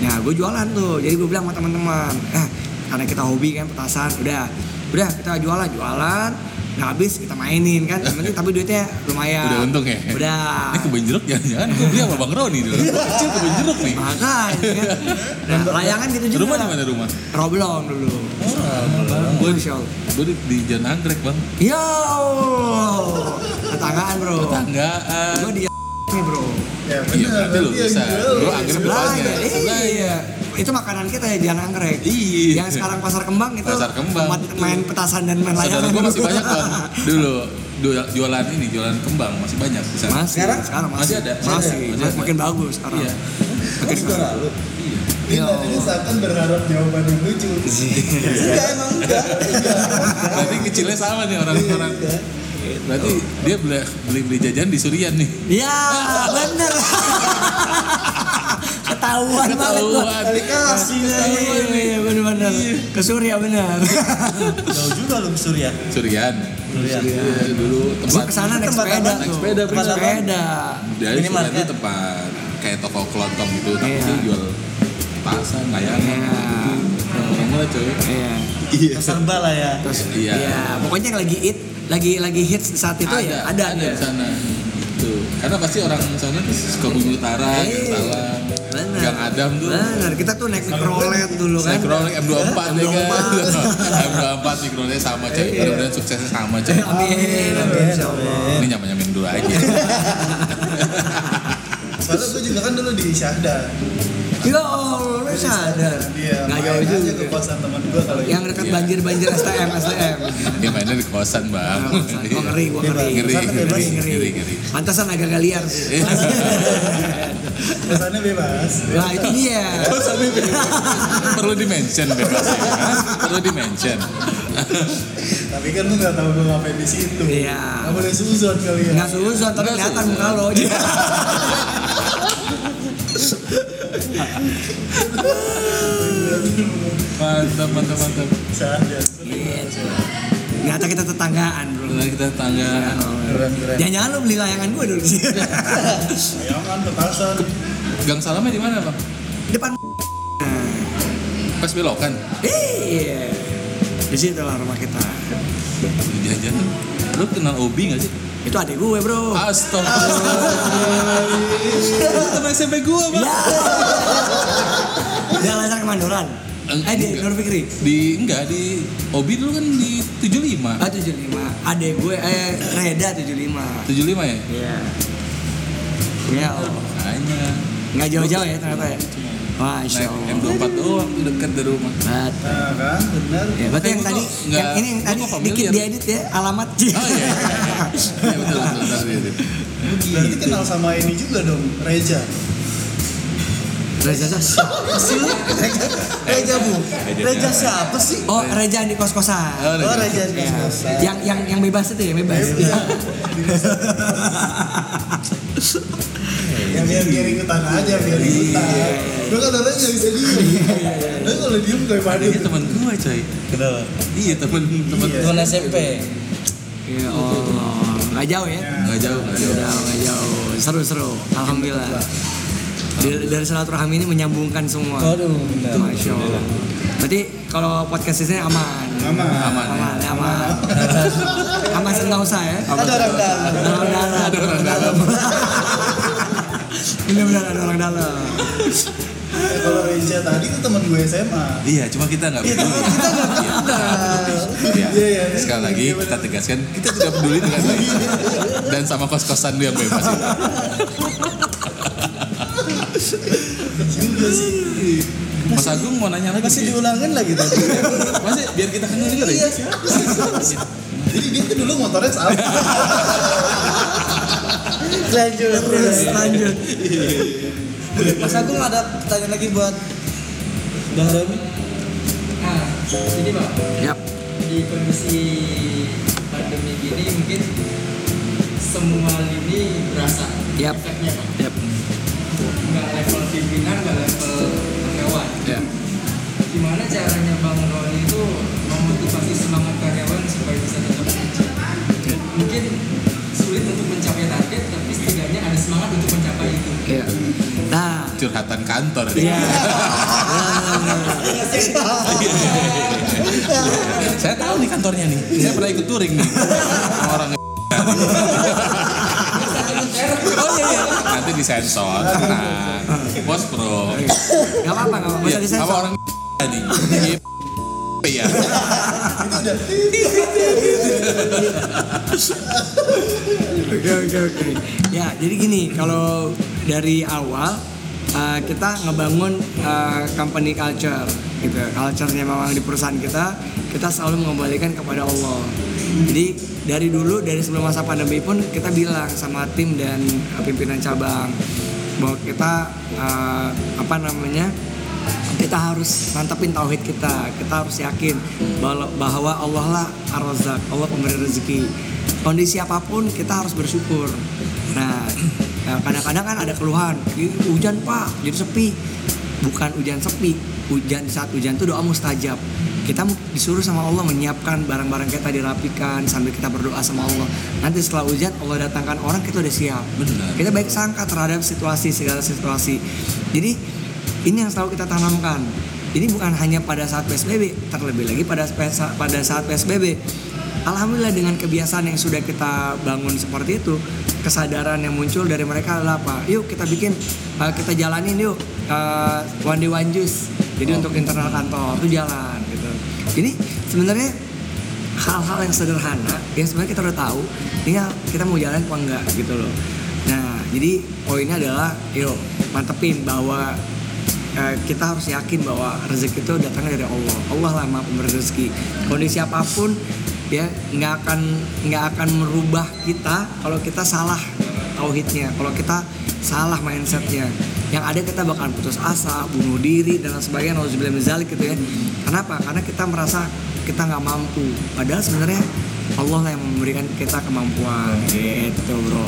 Speaker 3: Nah, gue jualan tuh. Jadi gue bilang sama teman-teman, "Eh, karena kita hobi kan petasan, udah. Udah kita jualan, jualan. Nah, habis kita mainin kan. Yang penting tapi duitnya lumayan.
Speaker 2: Udah untung ya?
Speaker 3: Udah.
Speaker 2: Ini kebun jeruk jangan-jangan gue beli sama Bang Roni dulu. Kecil kebun jeruk nih.
Speaker 3: Makanya kan. Nah, layangan gitu juga.
Speaker 2: Rumah di mana rumah?
Speaker 3: Roblong dulu. Gue insya Allah.
Speaker 2: Gue di, di Jalan Anggrek bang.
Speaker 3: Ya Allah. Tetanggaan bro.
Speaker 2: Tetanggaan.
Speaker 3: Gue di <laughs> nih bro.
Speaker 4: ya
Speaker 2: Iya berarti lu bisa. Lu anggrek
Speaker 3: Sebelah
Speaker 2: depannya.
Speaker 3: ya.
Speaker 2: Sebelah ya.
Speaker 3: Iya. Itu makanan kita ya jalan anggrek.
Speaker 2: Iya.
Speaker 3: Yang sekarang pasar kembang itu
Speaker 2: Pasar Kembang.
Speaker 3: main petasan dan main
Speaker 2: Saudara
Speaker 3: layangan.
Speaker 2: gue masih banyak bang. <laughs> Dulu du- jualan ini, jualan kembang masih banyak. Bisa.
Speaker 3: Masih,
Speaker 1: Sekarang?
Speaker 3: sekarang masih,
Speaker 2: Masih ada?
Speaker 3: masih,
Speaker 2: Masih ada?
Speaker 3: Masih makin bagus sekarang.
Speaker 2: Iya.
Speaker 3: Makin
Speaker 1: lu.
Speaker 3: Iya.
Speaker 4: Ini seakan berharap jawaban yang lucu.
Speaker 1: Enggak emang enggak.
Speaker 2: Berarti kecilnya sama nih orang-orang. Berarti dia beli beli, beli jajan di Surian nih.
Speaker 3: Ya bener. <laughs> Ketahuan banget gua.
Speaker 1: Kali kasih
Speaker 3: Iya, iya, iya, bener-bener. Ke Surya bener.
Speaker 1: Jauh juga lu ke Surya.
Speaker 2: Surian.
Speaker 1: Surya.
Speaker 2: Iya, dulu tempat
Speaker 3: ke sana
Speaker 1: naik
Speaker 3: sepeda.
Speaker 2: Naik sepeda, bener.
Speaker 3: sepeda.
Speaker 2: dari
Speaker 1: Minimarket.
Speaker 2: itu tempat kayak toko kelontong gitu tapi
Speaker 3: Iya.
Speaker 2: dia jual layangan
Speaker 3: Iya.
Speaker 2: orang lah coy
Speaker 3: Iya.
Speaker 4: Iya.
Speaker 1: serba lah ya
Speaker 3: Terus
Speaker 2: Iya.
Speaker 3: ya pokoknya yang lagi hit, lagi lagi hits saat itu ya ada
Speaker 2: ada
Speaker 3: dia.
Speaker 2: di sana karena pasti orang sana tuh suka bumi utara
Speaker 3: Iya. Benar.
Speaker 2: Gang Adam tuh
Speaker 3: Benar, kita tuh naik mikrolet dulu kan.
Speaker 2: Mikrolet M24 ya kan
Speaker 3: M24.
Speaker 2: M24 mikrolet sama coy
Speaker 3: Iya.
Speaker 2: mudah-mudahan suksesnya sama coy
Speaker 3: Amin, amin,
Speaker 2: ini nyaman-nyamin dulu aja
Speaker 4: Soalnya gue juga kan dulu di Syahda.
Speaker 3: Ya Allah, lu sadar.
Speaker 4: Iya,
Speaker 3: Nggak jauh juga.
Speaker 4: ke kosan teman gue kalau
Speaker 3: Yang dekat
Speaker 2: Iya.
Speaker 3: banjir-banjir <laughs> STM, STM.
Speaker 2: dia mainnya di kosan bang
Speaker 3: Oh, ngeri, gua ngeri.
Speaker 2: ngeri
Speaker 3: Ngeri,
Speaker 2: ngeri
Speaker 3: ngeri.
Speaker 2: ngeri ngeri
Speaker 3: Pantesan agak gak liar. <laughs>
Speaker 4: kosannya bebas.
Speaker 3: Nah, itu dia.
Speaker 2: perlu di mention bebas ya perlu di mention
Speaker 4: Tapi kan lu nggak tahu gue ngapain di situ.
Speaker 3: Iya.
Speaker 4: Nggak boleh suzon kali ya.
Speaker 3: Nggak suzon, tapi kelihatan muka lo. <laughs>
Speaker 2: mantap mantap mantap.
Speaker 3: Ternyata kita tetanggaan, bro.
Speaker 2: Benar kita tangga
Speaker 4: Keren keren.
Speaker 3: Jangan-jangan lo beli layangan gue dulu sih.
Speaker 4: Bayangan petasan.
Speaker 2: gang salamnya di mana bang
Speaker 3: Depan.
Speaker 2: pas belokan
Speaker 3: Iya. Di situ lah rumah kita.
Speaker 2: jajan lu kenal Obi gak sih
Speaker 3: Itu adik gue, bro.
Speaker 2: Astagfirullah Itu teman SMP gua bang
Speaker 3: Ya. Dia laser kemandoran. Eh di
Speaker 2: Enggak.
Speaker 3: Nur Fikri.
Speaker 2: di enggak di Obi dulu kan di 75
Speaker 3: Ah 75. Adek gue eh Reda 75.
Speaker 2: 75 ya
Speaker 3: Iya. Ya,
Speaker 2: makanya
Speaker 3: nggak jauh-jauh ya ternyata ya. Masya Allah.
Speaker 2: M24 doang tuh dekat dari rumah
Speaker 3: Bat.
Speaker 4: Nah kan benar.
Speaker 3: Ya, berarti yang tadi, yang ini yang tadi dikit diedit ya alamat.
Speaker 2: oh iya iya Iya, betul betul betul, betul.
Speaker 4: Berarti kenal sama ini juga dong, Reza.
Speaker 3: Reza Sas. <laughs>
Speaker 1: Reja bu Reja siapa sih
Speaker 3: Oh, Reza di kos-kosan.
Speaker 2: Oh,
Speaker 1: oh
Speaker 2: Reja.
Speaker 1: Reja di
Speaker 3: Ya.
Speaker 1: kos-kosan.
Speaker 3: Yang yang yang bebas itu ya, bebas. <laughs>
Speaker 4: Ya biar biar ikutan aja, biar ikutan. Gue kan orangnya nggak bisa diem. Tapi kalau diem kayak pada
Speaker 2: dia teman gua coy
Speaker 1: kenapa
Speaker 2: iya teman teman
Speaker 4: Iya.
Speaker 1: teman SMP
Speaker 3: Ya Allah, nggak jauh ya?
Speaker 2: nggak jauh nggak
Speaker 3: Nggak
Speaker 2: jauh
Speaker 3: jauh, nggak jauh. Seru-seru. Alhamdulillah. Dari, dari silaturahmi ini menyambungkan semua.
Speaker 1: waduh benar
Speaker 3: Masya Allah. Berarti kalau podcast ini aman.
Speaker 4: Aman.
Speaker 2: aman ya
Speaker 3: Aman, aman. Aman senang usah ya.
Speaker 1: ada orang dalam
Speaker 3: Ada orang dalam. Ada orang dalam. <laughs> Benar-benar ada orang dalam.
Speaker 4: Eh, Kalau Reza tadi tuh teman gue SMA.
Speaker 2: Iya, cuma kita nggak peduli. Kita nggak
Speaker 4: Iya, iya.
Speaker 2: Sekali lagi kita tegaskan, kita tidak peduli dengan lagi. Dan sama kos-kosan lu yang bebas itu.
Speaker 4: Juga sih.
Speaker 2: Mas Agung mau nanya lagi.
Speaker 1: masih diulangin lagi tadi
Speaker 2: Masih biar kita kenal juga deh.
Speaker 4: Jadi dia tuh dulu motornya sama.
Speaker 1: Lanjut
Speaker 3: Terus lanjut.
Speaker 1: Mas Agung ada pertanyaan lagi buat Bang Roni
Speaker 5: Nah, jadi pak,
Speaker 3: Yap.
Speaker 5: di kondisi pandemi gini mungkin semua lini berasa
Speaker 3: Yap.
Speaker 5: efeknya pak.
Speaker 3: Yap.
Speaker 5: Nggak level pimpinan, nggak level karyawan.
Speaker 3: Yap.
Speaker 5: Gimana caranya Bang Roni itu memotivasi semangat karyawan supaya bisa tetap kerja? Mungkin sulit untuk mencapai target, semangat untuk mencapai itu.
Speaker 3: Iya. Nah,
Speaker 2: Curhatan kantor.
Speaker 3: Iya.
Speaker 2: Saya tahu nih kantornya nih. Saya pernah ikut touring nih. Orang Oh iya iya. Nanti disensor. Nah, bos pro.
Speaker 3: Gak apa-apa, gak apa-apa.
Speaker 2: Iya,
Speaker 3: Bisa disensor.
Speaker 2: sama orang. <laughs> Iya.
Speaker 3: Oke oke oke. Ya jadi gini kalau dari awal uh, kita ngebangun uh, company culture gitu. Culture-nya memang di perusahaan kita kita selalu mengembalikan kepada Allah. Jadi dari dulu dari sebelum masa pandemi pun kita bilang sama tim dan uh, pimpinan cabang bahwa kita uh, apa namanya kita harus mantapin tauhid kita kita harus yakin bahwa Allah lah ar-Razzaq Allah pemberi rezeki kondisi apa pun kita harus bersyukur nah ya, kadang-kadang kan ada keluhan "Ih, hujan pak jadi sepi bukan hujan sepi hujan saat hujan itu doa mustajab kita disuruh sama Allah menyiapkan barang-barang kita dirapikan sambil kita berdoa sama Allah. Nanti setelah ujian Allah datangkan orang kita udah siap.
Speaker 2: Benar.
Speaker 3: Kita baik sangka terhadap situasi segala situasi. Jadi ini yang selalu kita tanamkan. Ini bukan hanya pada saat PSBB, terlebih lagi pada pada saat PSBB. Alhamdulillah dengan kebiasaan yang sudah kita bangun seperti itu, kesadaran yang muncul dari mereka adalah apa? Yuk kita bikin, uh, kita jalanin yuk uh, one day one juice. Jadi untuk internal kantor itu jalan gitu. Jadi sebenarnya hal-hal yang sederhana yang sebenarnya kita udah tahu, tinggal kita mau jalan apa enggak gitu loh. Nah, jadi poinnya adalah yuk mantepin bahwa eh, kita harus yakin bahwa rezeki itu datangnya dari Allah. Allah lah maha pemberi rezeki. Kondisi apa pun ya nggak akan nggak akan merubah kita kalau kita salah tauhidnya. Kalau kita salah mindsetnya. Yang ada kita bakal putus asa, bunuh diri dan sebagainya. Nauzubillah min zalik gitu ya. Kenapa? Karena kita merasa kita nggak mampu. Padahal sebenarnya Allah lah yang memberikan kita kemampuan. Gitu bro.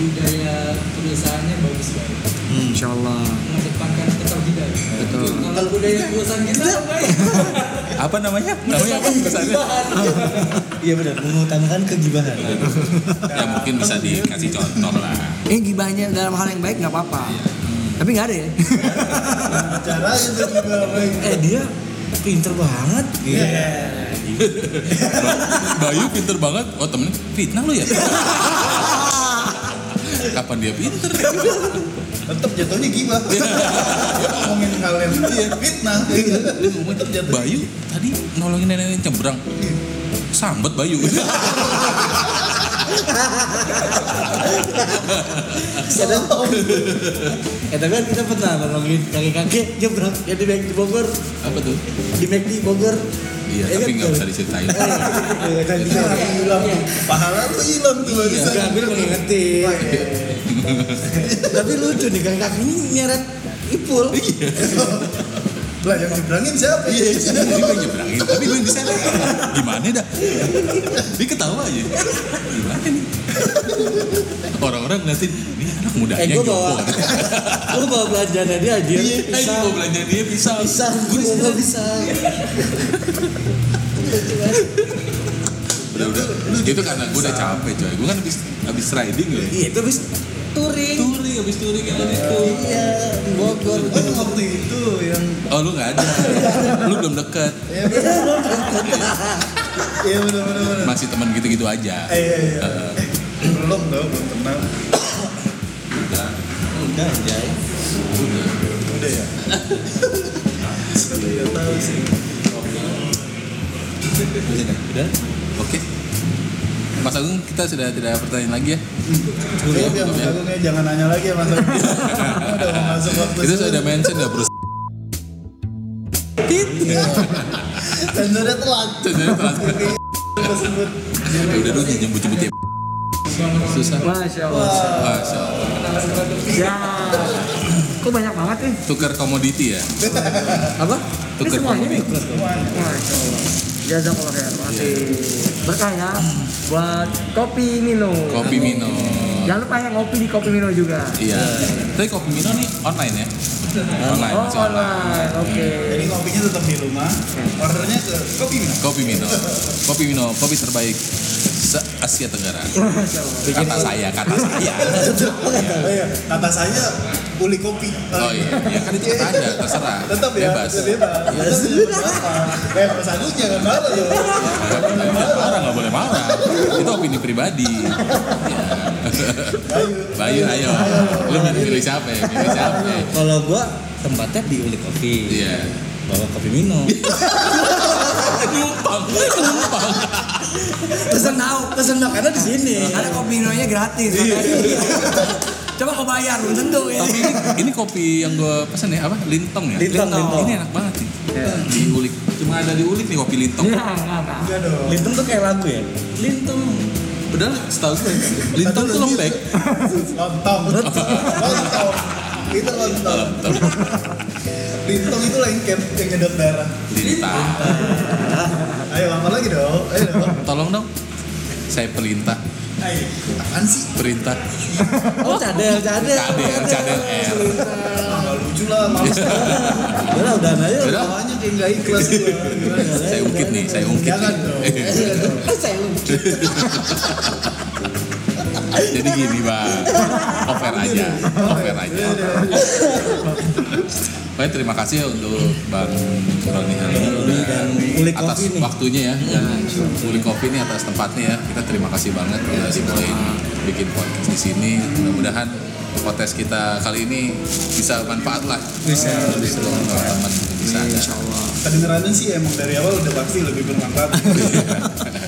Speaker 5: Budaya perusahaannya bagus banget
Speaker 1: Hmm.
Speaker 3: Insya Allah.
Speaker 5: mengedepankan keterbukaan
Speaker 3: Betul.
Speaker 5: kalau budaya perusahaan kita baik <laughs>
Speaker 2: Apa namanya? Namanya apa perusahaannya? <laughs>
Speaker 1: Iya benar, mengutamakan kegibahan.
Speaker 2: ya mungkin bisa dikasih contoh lah.
Speaker 3: Eh gibahnya dalam hal yang baik nggak apa-apa. Tapi nggak ada ya. <laughs>
Speaker 4: Caranya tuh juga baik.
Speaker 1: Eh dia pinter banget. Iya.
Speaker 2: Bayu pinter banget. Oh temennya fitnah lu ya? Kapan dia pinter?
Speaker 4: Tetap jatuhnya gibah. Ngomongin hal yang fitnah.
Speaker 2: Ngomong
Speaker 4: Tetap jatuh.
Speaker 2: Bayu tadi nolongin nenek nyebrang. Sambet Bayu. <laughs>
Speaker 1: Kadang tapi kan kita pernah nolongin kakek-kakek nyebrang yang di Mac di Bogor,
Speaker 2: Apa tuh?
Speaker 1: di Mac di Bogor.
Speaker 2: Iya, tapi
Speaker 1: kan,
Speaker 2: nggak
Speaker 1: tuh.
Speaker 2: usah diceritain.
Speaker 1: Eh, kan bisa.
Speaker 4: hilang pahala lu hilang tuh
Speaker 1: gue udah ngingetin. <laughs> Tapi lucu nih kakek-kakek ini nyeret ipul.
Speaker 4: Lah yang nyebrangin siapa? Iya.
Speaker 2: Dia yang nyebrangin, tapi gue yang diseret. Gimana dah? Dia ketawa aja. Gimana nih? Orang-orang ngeliatin, ini anak mudanya
Speaker 1: Eh gue bawa, gue bawa belanjaan dia aja.
Speaker 2: Eh, ini mau belanja dia bisa.
Speaker 1: Bisa, gue nggak bisa.
Speaker 2: Udah, udah. Itu karena gue udah capek coy. Gue kan habis habis riding loh.
Speaker 1: Iya itu bis touring.
Speaker 2: Habis touring kan itu.
Speaker 1: Iya, di Bogor.
Speaker 4: Oh yang waktu itu yang
Speaker 2: Oh lu nggak ada, lu belum deket,
Speaker 4: Iya benar. Iya benar benar
Speaker 2: masih teman gitu-gitu aja.
Speaker 4: Eh, Iya iya. Eh, Belum tau belum kenal.
Speaker 2: Udah,
Speaker 1: Udah anjay.
Speaker 2: udah.
Speaker 4: Udah ya. Tidak tahu sih.
Speaker 1: Udah.
Speaker 2: Oke. Mas Agung kita sudah tidak pertanyaan lagi ya.
Speaker 4: Cukup ya Mas Agung ya jangan nanya lagi ya Mas Agung. <laughs> Udah mau masuk waktu
Speaker 2: Itu sudah mention ya bro.
Speaker 4: Dan udah telat.
Speaker 2: Jadi telat. Ya udah dulu nyebut-nyebut ya. Susah.
Speaker 3: Masya Allah.
Speaker 2: Masya Allah.
Speaker 3: Ya. Kok banyak banget nih?
Speaker 2: Tukar komoditi ya. <laughs>
Speaker 3: Apa?
Speaker 2: Tukar
Speaker 3: Ini semuanya nih.
Speaker 2: komoditi.
Speaker 3: Allah. Jazakallah khair. Masih berkah ya buat kopi Mino.
Speaker 2: Kopi Mino.
Speaker 3: Jangan lupa ya ngopi di kopi Mino juga.
Speaker 2: Iya. Tapi kopi Mino nih online ya. Online.
Speaker 3: Oh,
Speaker 2: masih
Speaker 3: online. Oke.
Speaker 4: Jadi kopinya tetap di rumah. Ordernya ke kopi Mina.
Speaker 2: Kopi Mino. Kopi Mino, kopi terbaik se Asia Tenggara. <laughs> Kata saya, kata saya. <laughs>
Speaker 4: Oh iya, kata saya uli kopi.
Speaker 2: Oh iya, ya kan itu kata Anda, terserah.
Speaker 4: Tetap ya,
Speaker 2: Bebas.
Speaker 4: bebas. Ya? Eh, Mas Agung jangan marah loh.
Speaker 2: Nggak marah, nggak boleh marah. Itu opini pribadi. Ya. Bayu, ayo. Lu milih siapa ya? Milih siapa ya?
Speaker 1: Kalau gua tempatnya di Uli Kopi.
Speaker 2: Iya.
Speaker 1: Bawa kopi Mino.
Speaker 2: Numpang, <laughs> numpang.
Speaker 1: Pesen tahu, pesen makanan di sini.
Speaker 3: Ada kopi Minonya gratis. makanya. Coba kau bayar, belum tentu ya.
Speaker 2: Tapi ini, ini kopi yang gue pesen ya apa? Lintong ya?
Speaker 1: Lintong, lintong.
Speaker 2: Ini enak banget nih. Di ulik. Cuma ada di ulik nih kopi lintong.
Speaker 3: Iya, enggak,
Speaker 4: dong.
Speaker 1: Lintong tuh kayak lagu ya.
Speaker 2: Lintong. Padahal setahu gue lintong tuh lembek.
Speaker 4: Lontong. Lontong. <laughs> Itu lontong. Lintong itu lengket yang nyedot darah.
Speaker 2: Lintang.
Speaker 4: Ayo lama lagi dong. Ayo dong.
Speaker 2: Tolong dong. Saya pelintah.
Speaker 4: Ay, apaan sih?
Speaker 2: Perintah.
Speaker 1: Oh cadel, cadel.
Speaker 2: Cadel, cadel R.
Speaker 4: Nggak lucu lah, males.
Speaker 1: Udah lah, udah aja.
Speaker 2: Udah.
Speaker 4: Tawanya kayak nggak ikhlas? <laughs>
Speaker 2: Saya ungkit nih, saya ungkit.
Speaker 4: Jangan dong. <laughs>
Speaker 1: Saya ungkit.
Speaker 2: Jadi gini bang, offer aja, offer aja. Baik, terima kasih ya untuk Bang Roni hari ini udah
Speaker 1: Dan Uli
Speaker 2: atas
Speaker 1: Coffee
Speaker 2: waktunya ya dan Uli Kopi ini atas tempatnya ya. Kita terima kasih banget udah dibolehin bikin podcast di sini. Mudah-mudahan podcast kita kali ini bisa manfaat lah. Bisa, bisa teman-teman bisa.
Speaker 3: Insya Allah.
Speaker 4: Kedengerannya sih emang dari awal udah pasti lebih bermanfaat.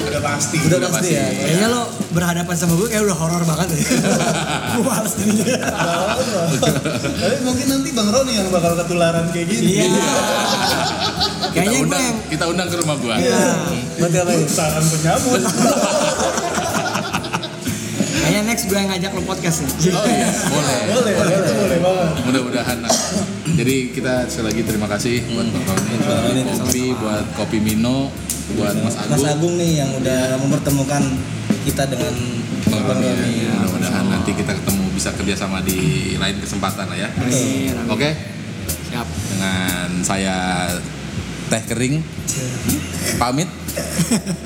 Speaker 4: udah <laughs> pasti.
Speaker 1: Udah
Speaker 2: Udah
Speaker 1: pasti
Speaker 2: pasti.
Speaker 1: ya.
Speaker 3: Kayaknya lo berhadapan sama gue kayak udah horor banget ya. gue males jadinya.
Speaker 4: Tapi mungkin nanti Bang Roni yang bakal ketularan kayak gini.
Speaker 3: Iya.
Speaker 2: Kita
Speaker 3: Kayaknya gue
Speaker 2: undang,
Speaker 3: yang
Speaker 2: kita undang ke rumah gua.
Speaker 3: Iya.
Speaker 1: Ngapain?
Speaker 4: Sarang penyambut. <laughs>
Speaker 3: Kayaknya next gue yang ngajak lo podcast nih.
Speaker 2: Oh iya, <laughs> boleh.
Speaker 4: boleh, itu boleh banget.
Speaker 2: Mudah-mudahan. nah. Jadi kita sekali lagi terima kasih buat Bang Roni, buat
Speaker 1: Roni,
Speaker 2: Kopi, buat Kopi Mino, buat Mas
Speaker 1: Mas
Speaker 2: Agung.
Speaker 1: Agung nih yang udah mempertemukan kita dengan
Speaker 2: Bang Roni.
Speaker 1: Roni.
Speaker 2: Ya, Mudah-mudahan nanti kita ketemu bisa kerjasama di lain kesempatan lah ya. Oke,
Speaker 3: Siap.
Speaker 2: dengan saya teh kering pamit.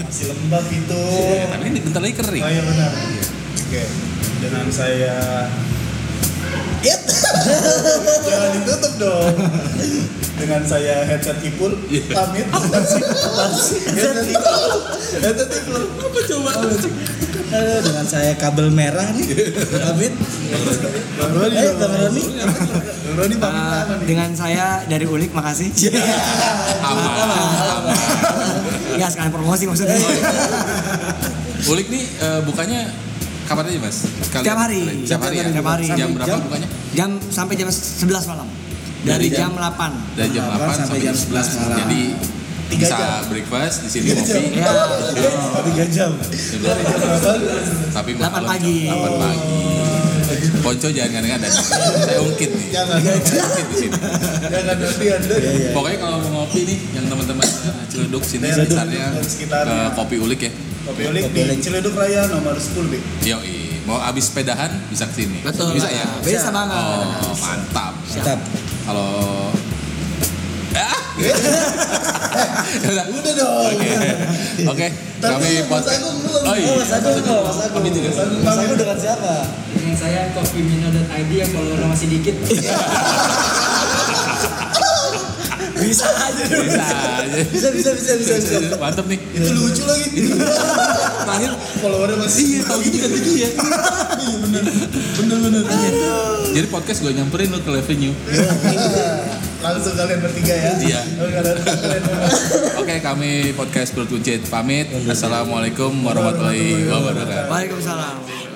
Speaker 4: Masih lembab itu.
Speaker 2: Tapi ini bentar lagi kering.
Speaker 4: Oh iya benar. Oke. Dengan saya It. <laughs> Jangan ditutup dong. Dengan saya headset Ipul
Speaker 2: Iya.
Speaker 4: pamit. headset Ipul. Headset Ipul.
Speaker 2: Apa coba?
Speaker 1: Aduh, dengan saya kabel merah nih. Pamit.
Speaker 4: Bang Roni.
Speaker 1: Eh, Bang Roni.
Speaker 4: Bang Roni pamit apa nih?
Speaker 3: dengan saya dari Ulik makasih.
Speaker 2: Aman, aman.
Speaker 3: ya sekalian promosi maksudnya.
Speaker 2: Ulik nih eh, bukanya kapan aja mas? Sekali-
Speaker 3: Tiap hari.
Speaker 2: Tiap hari ya?
Speaker 3: Tiap hari.
Speaker 2: Jam berapa
Speaker 1: Jam-
Speaker 2: bukanya?
Speaker 3: Jam sampai jam 11 malam. Dari,
Speaker 2: Dari
Speaker 3: jam,
Speaker 2: jam-
Speaker 3: 8.
Speaker 2: Dari jam 8 sampai jam 11
Speaker 1: malam.
Speaker 2: Jadi
Speaker 4: Tiga
Speaker 2: bisa
Speaker 4: jam.
Speaker 2: breakfast di sini ngopi.
Speaker 3: Ya,
Speaker 1: Tiga jam.
Speaker 2: Tapi
Speaker 3: 8
Speaker 2: malam
Speaker 3: pagi.
Speaker 2: 8 pagi. Ponco jangan kadang-kadang. Saya ungkit nih.
Speaker 4: Jangan.
Speaker 2: Saya ungkit di sini.
Speaker 4: Jangan nanti Anda.
Speaker 2: Pokoknya kalau mau ngopi nih, yang teman-teman eh, Ciledug sini sekitarnya. ke Kopi Ulik ya.
Speaker 4: Kopi Ulik
Speaker 1: Kopi
Speaker 4: di. Ciledug Raya nomor 10 B.
Speaker 2: Yoi, mau abis sepedahan bisa ke sini.
Speaker 3: Betul.
Speaker 2: Bisa ya?
Speaker 3: Bisa banget.
Speaker 2: Oh, mantap.
Speaker 1: Mantap.
Speaker 2: Kalau <laughs> Ah! Ya udah.
Speaker 4: Udah dong.
Speaker 2: Oke. Oke. Kami podcast. Oh iya.
Speaker 1: Oh, Mas Agung, kok, Mas Agung.
Speaker 2: Pamit juga.
Speaker 1: Mas Agung dengan siapa?
Speaker 5: Dengan saya coffeemino.id yang follower masih dikit. <laughs>
Speaker 3: Bisa aja.
Speaker 2: Bisa aja.
Speaker 1: Bisa, bisa, bisa, bisa, bisa.
Speaker 2: Mantap nih.
Speaker 4: Itu lucu lagi.
Speaker 2: Terakhir
Speaker 4: Followernya masih
Speaker 2: Iya, tahu gitu kan gitu ya.
Speaker 4: Iya bener. Bener bener.
Speaker 2: Jadi podcast gue nyamperin lu ke Revenue.
Speaker 4: Langsung kalian bertiga ya.
Speaker 2: Iya.
Speaker 4: Oh.
Speaker 2: Oke, kami podcast Perut Kuncit pamit. Assalamualaikum warahmatullahi wabarakatuh.
Speaker 3: Waalaikumsalam.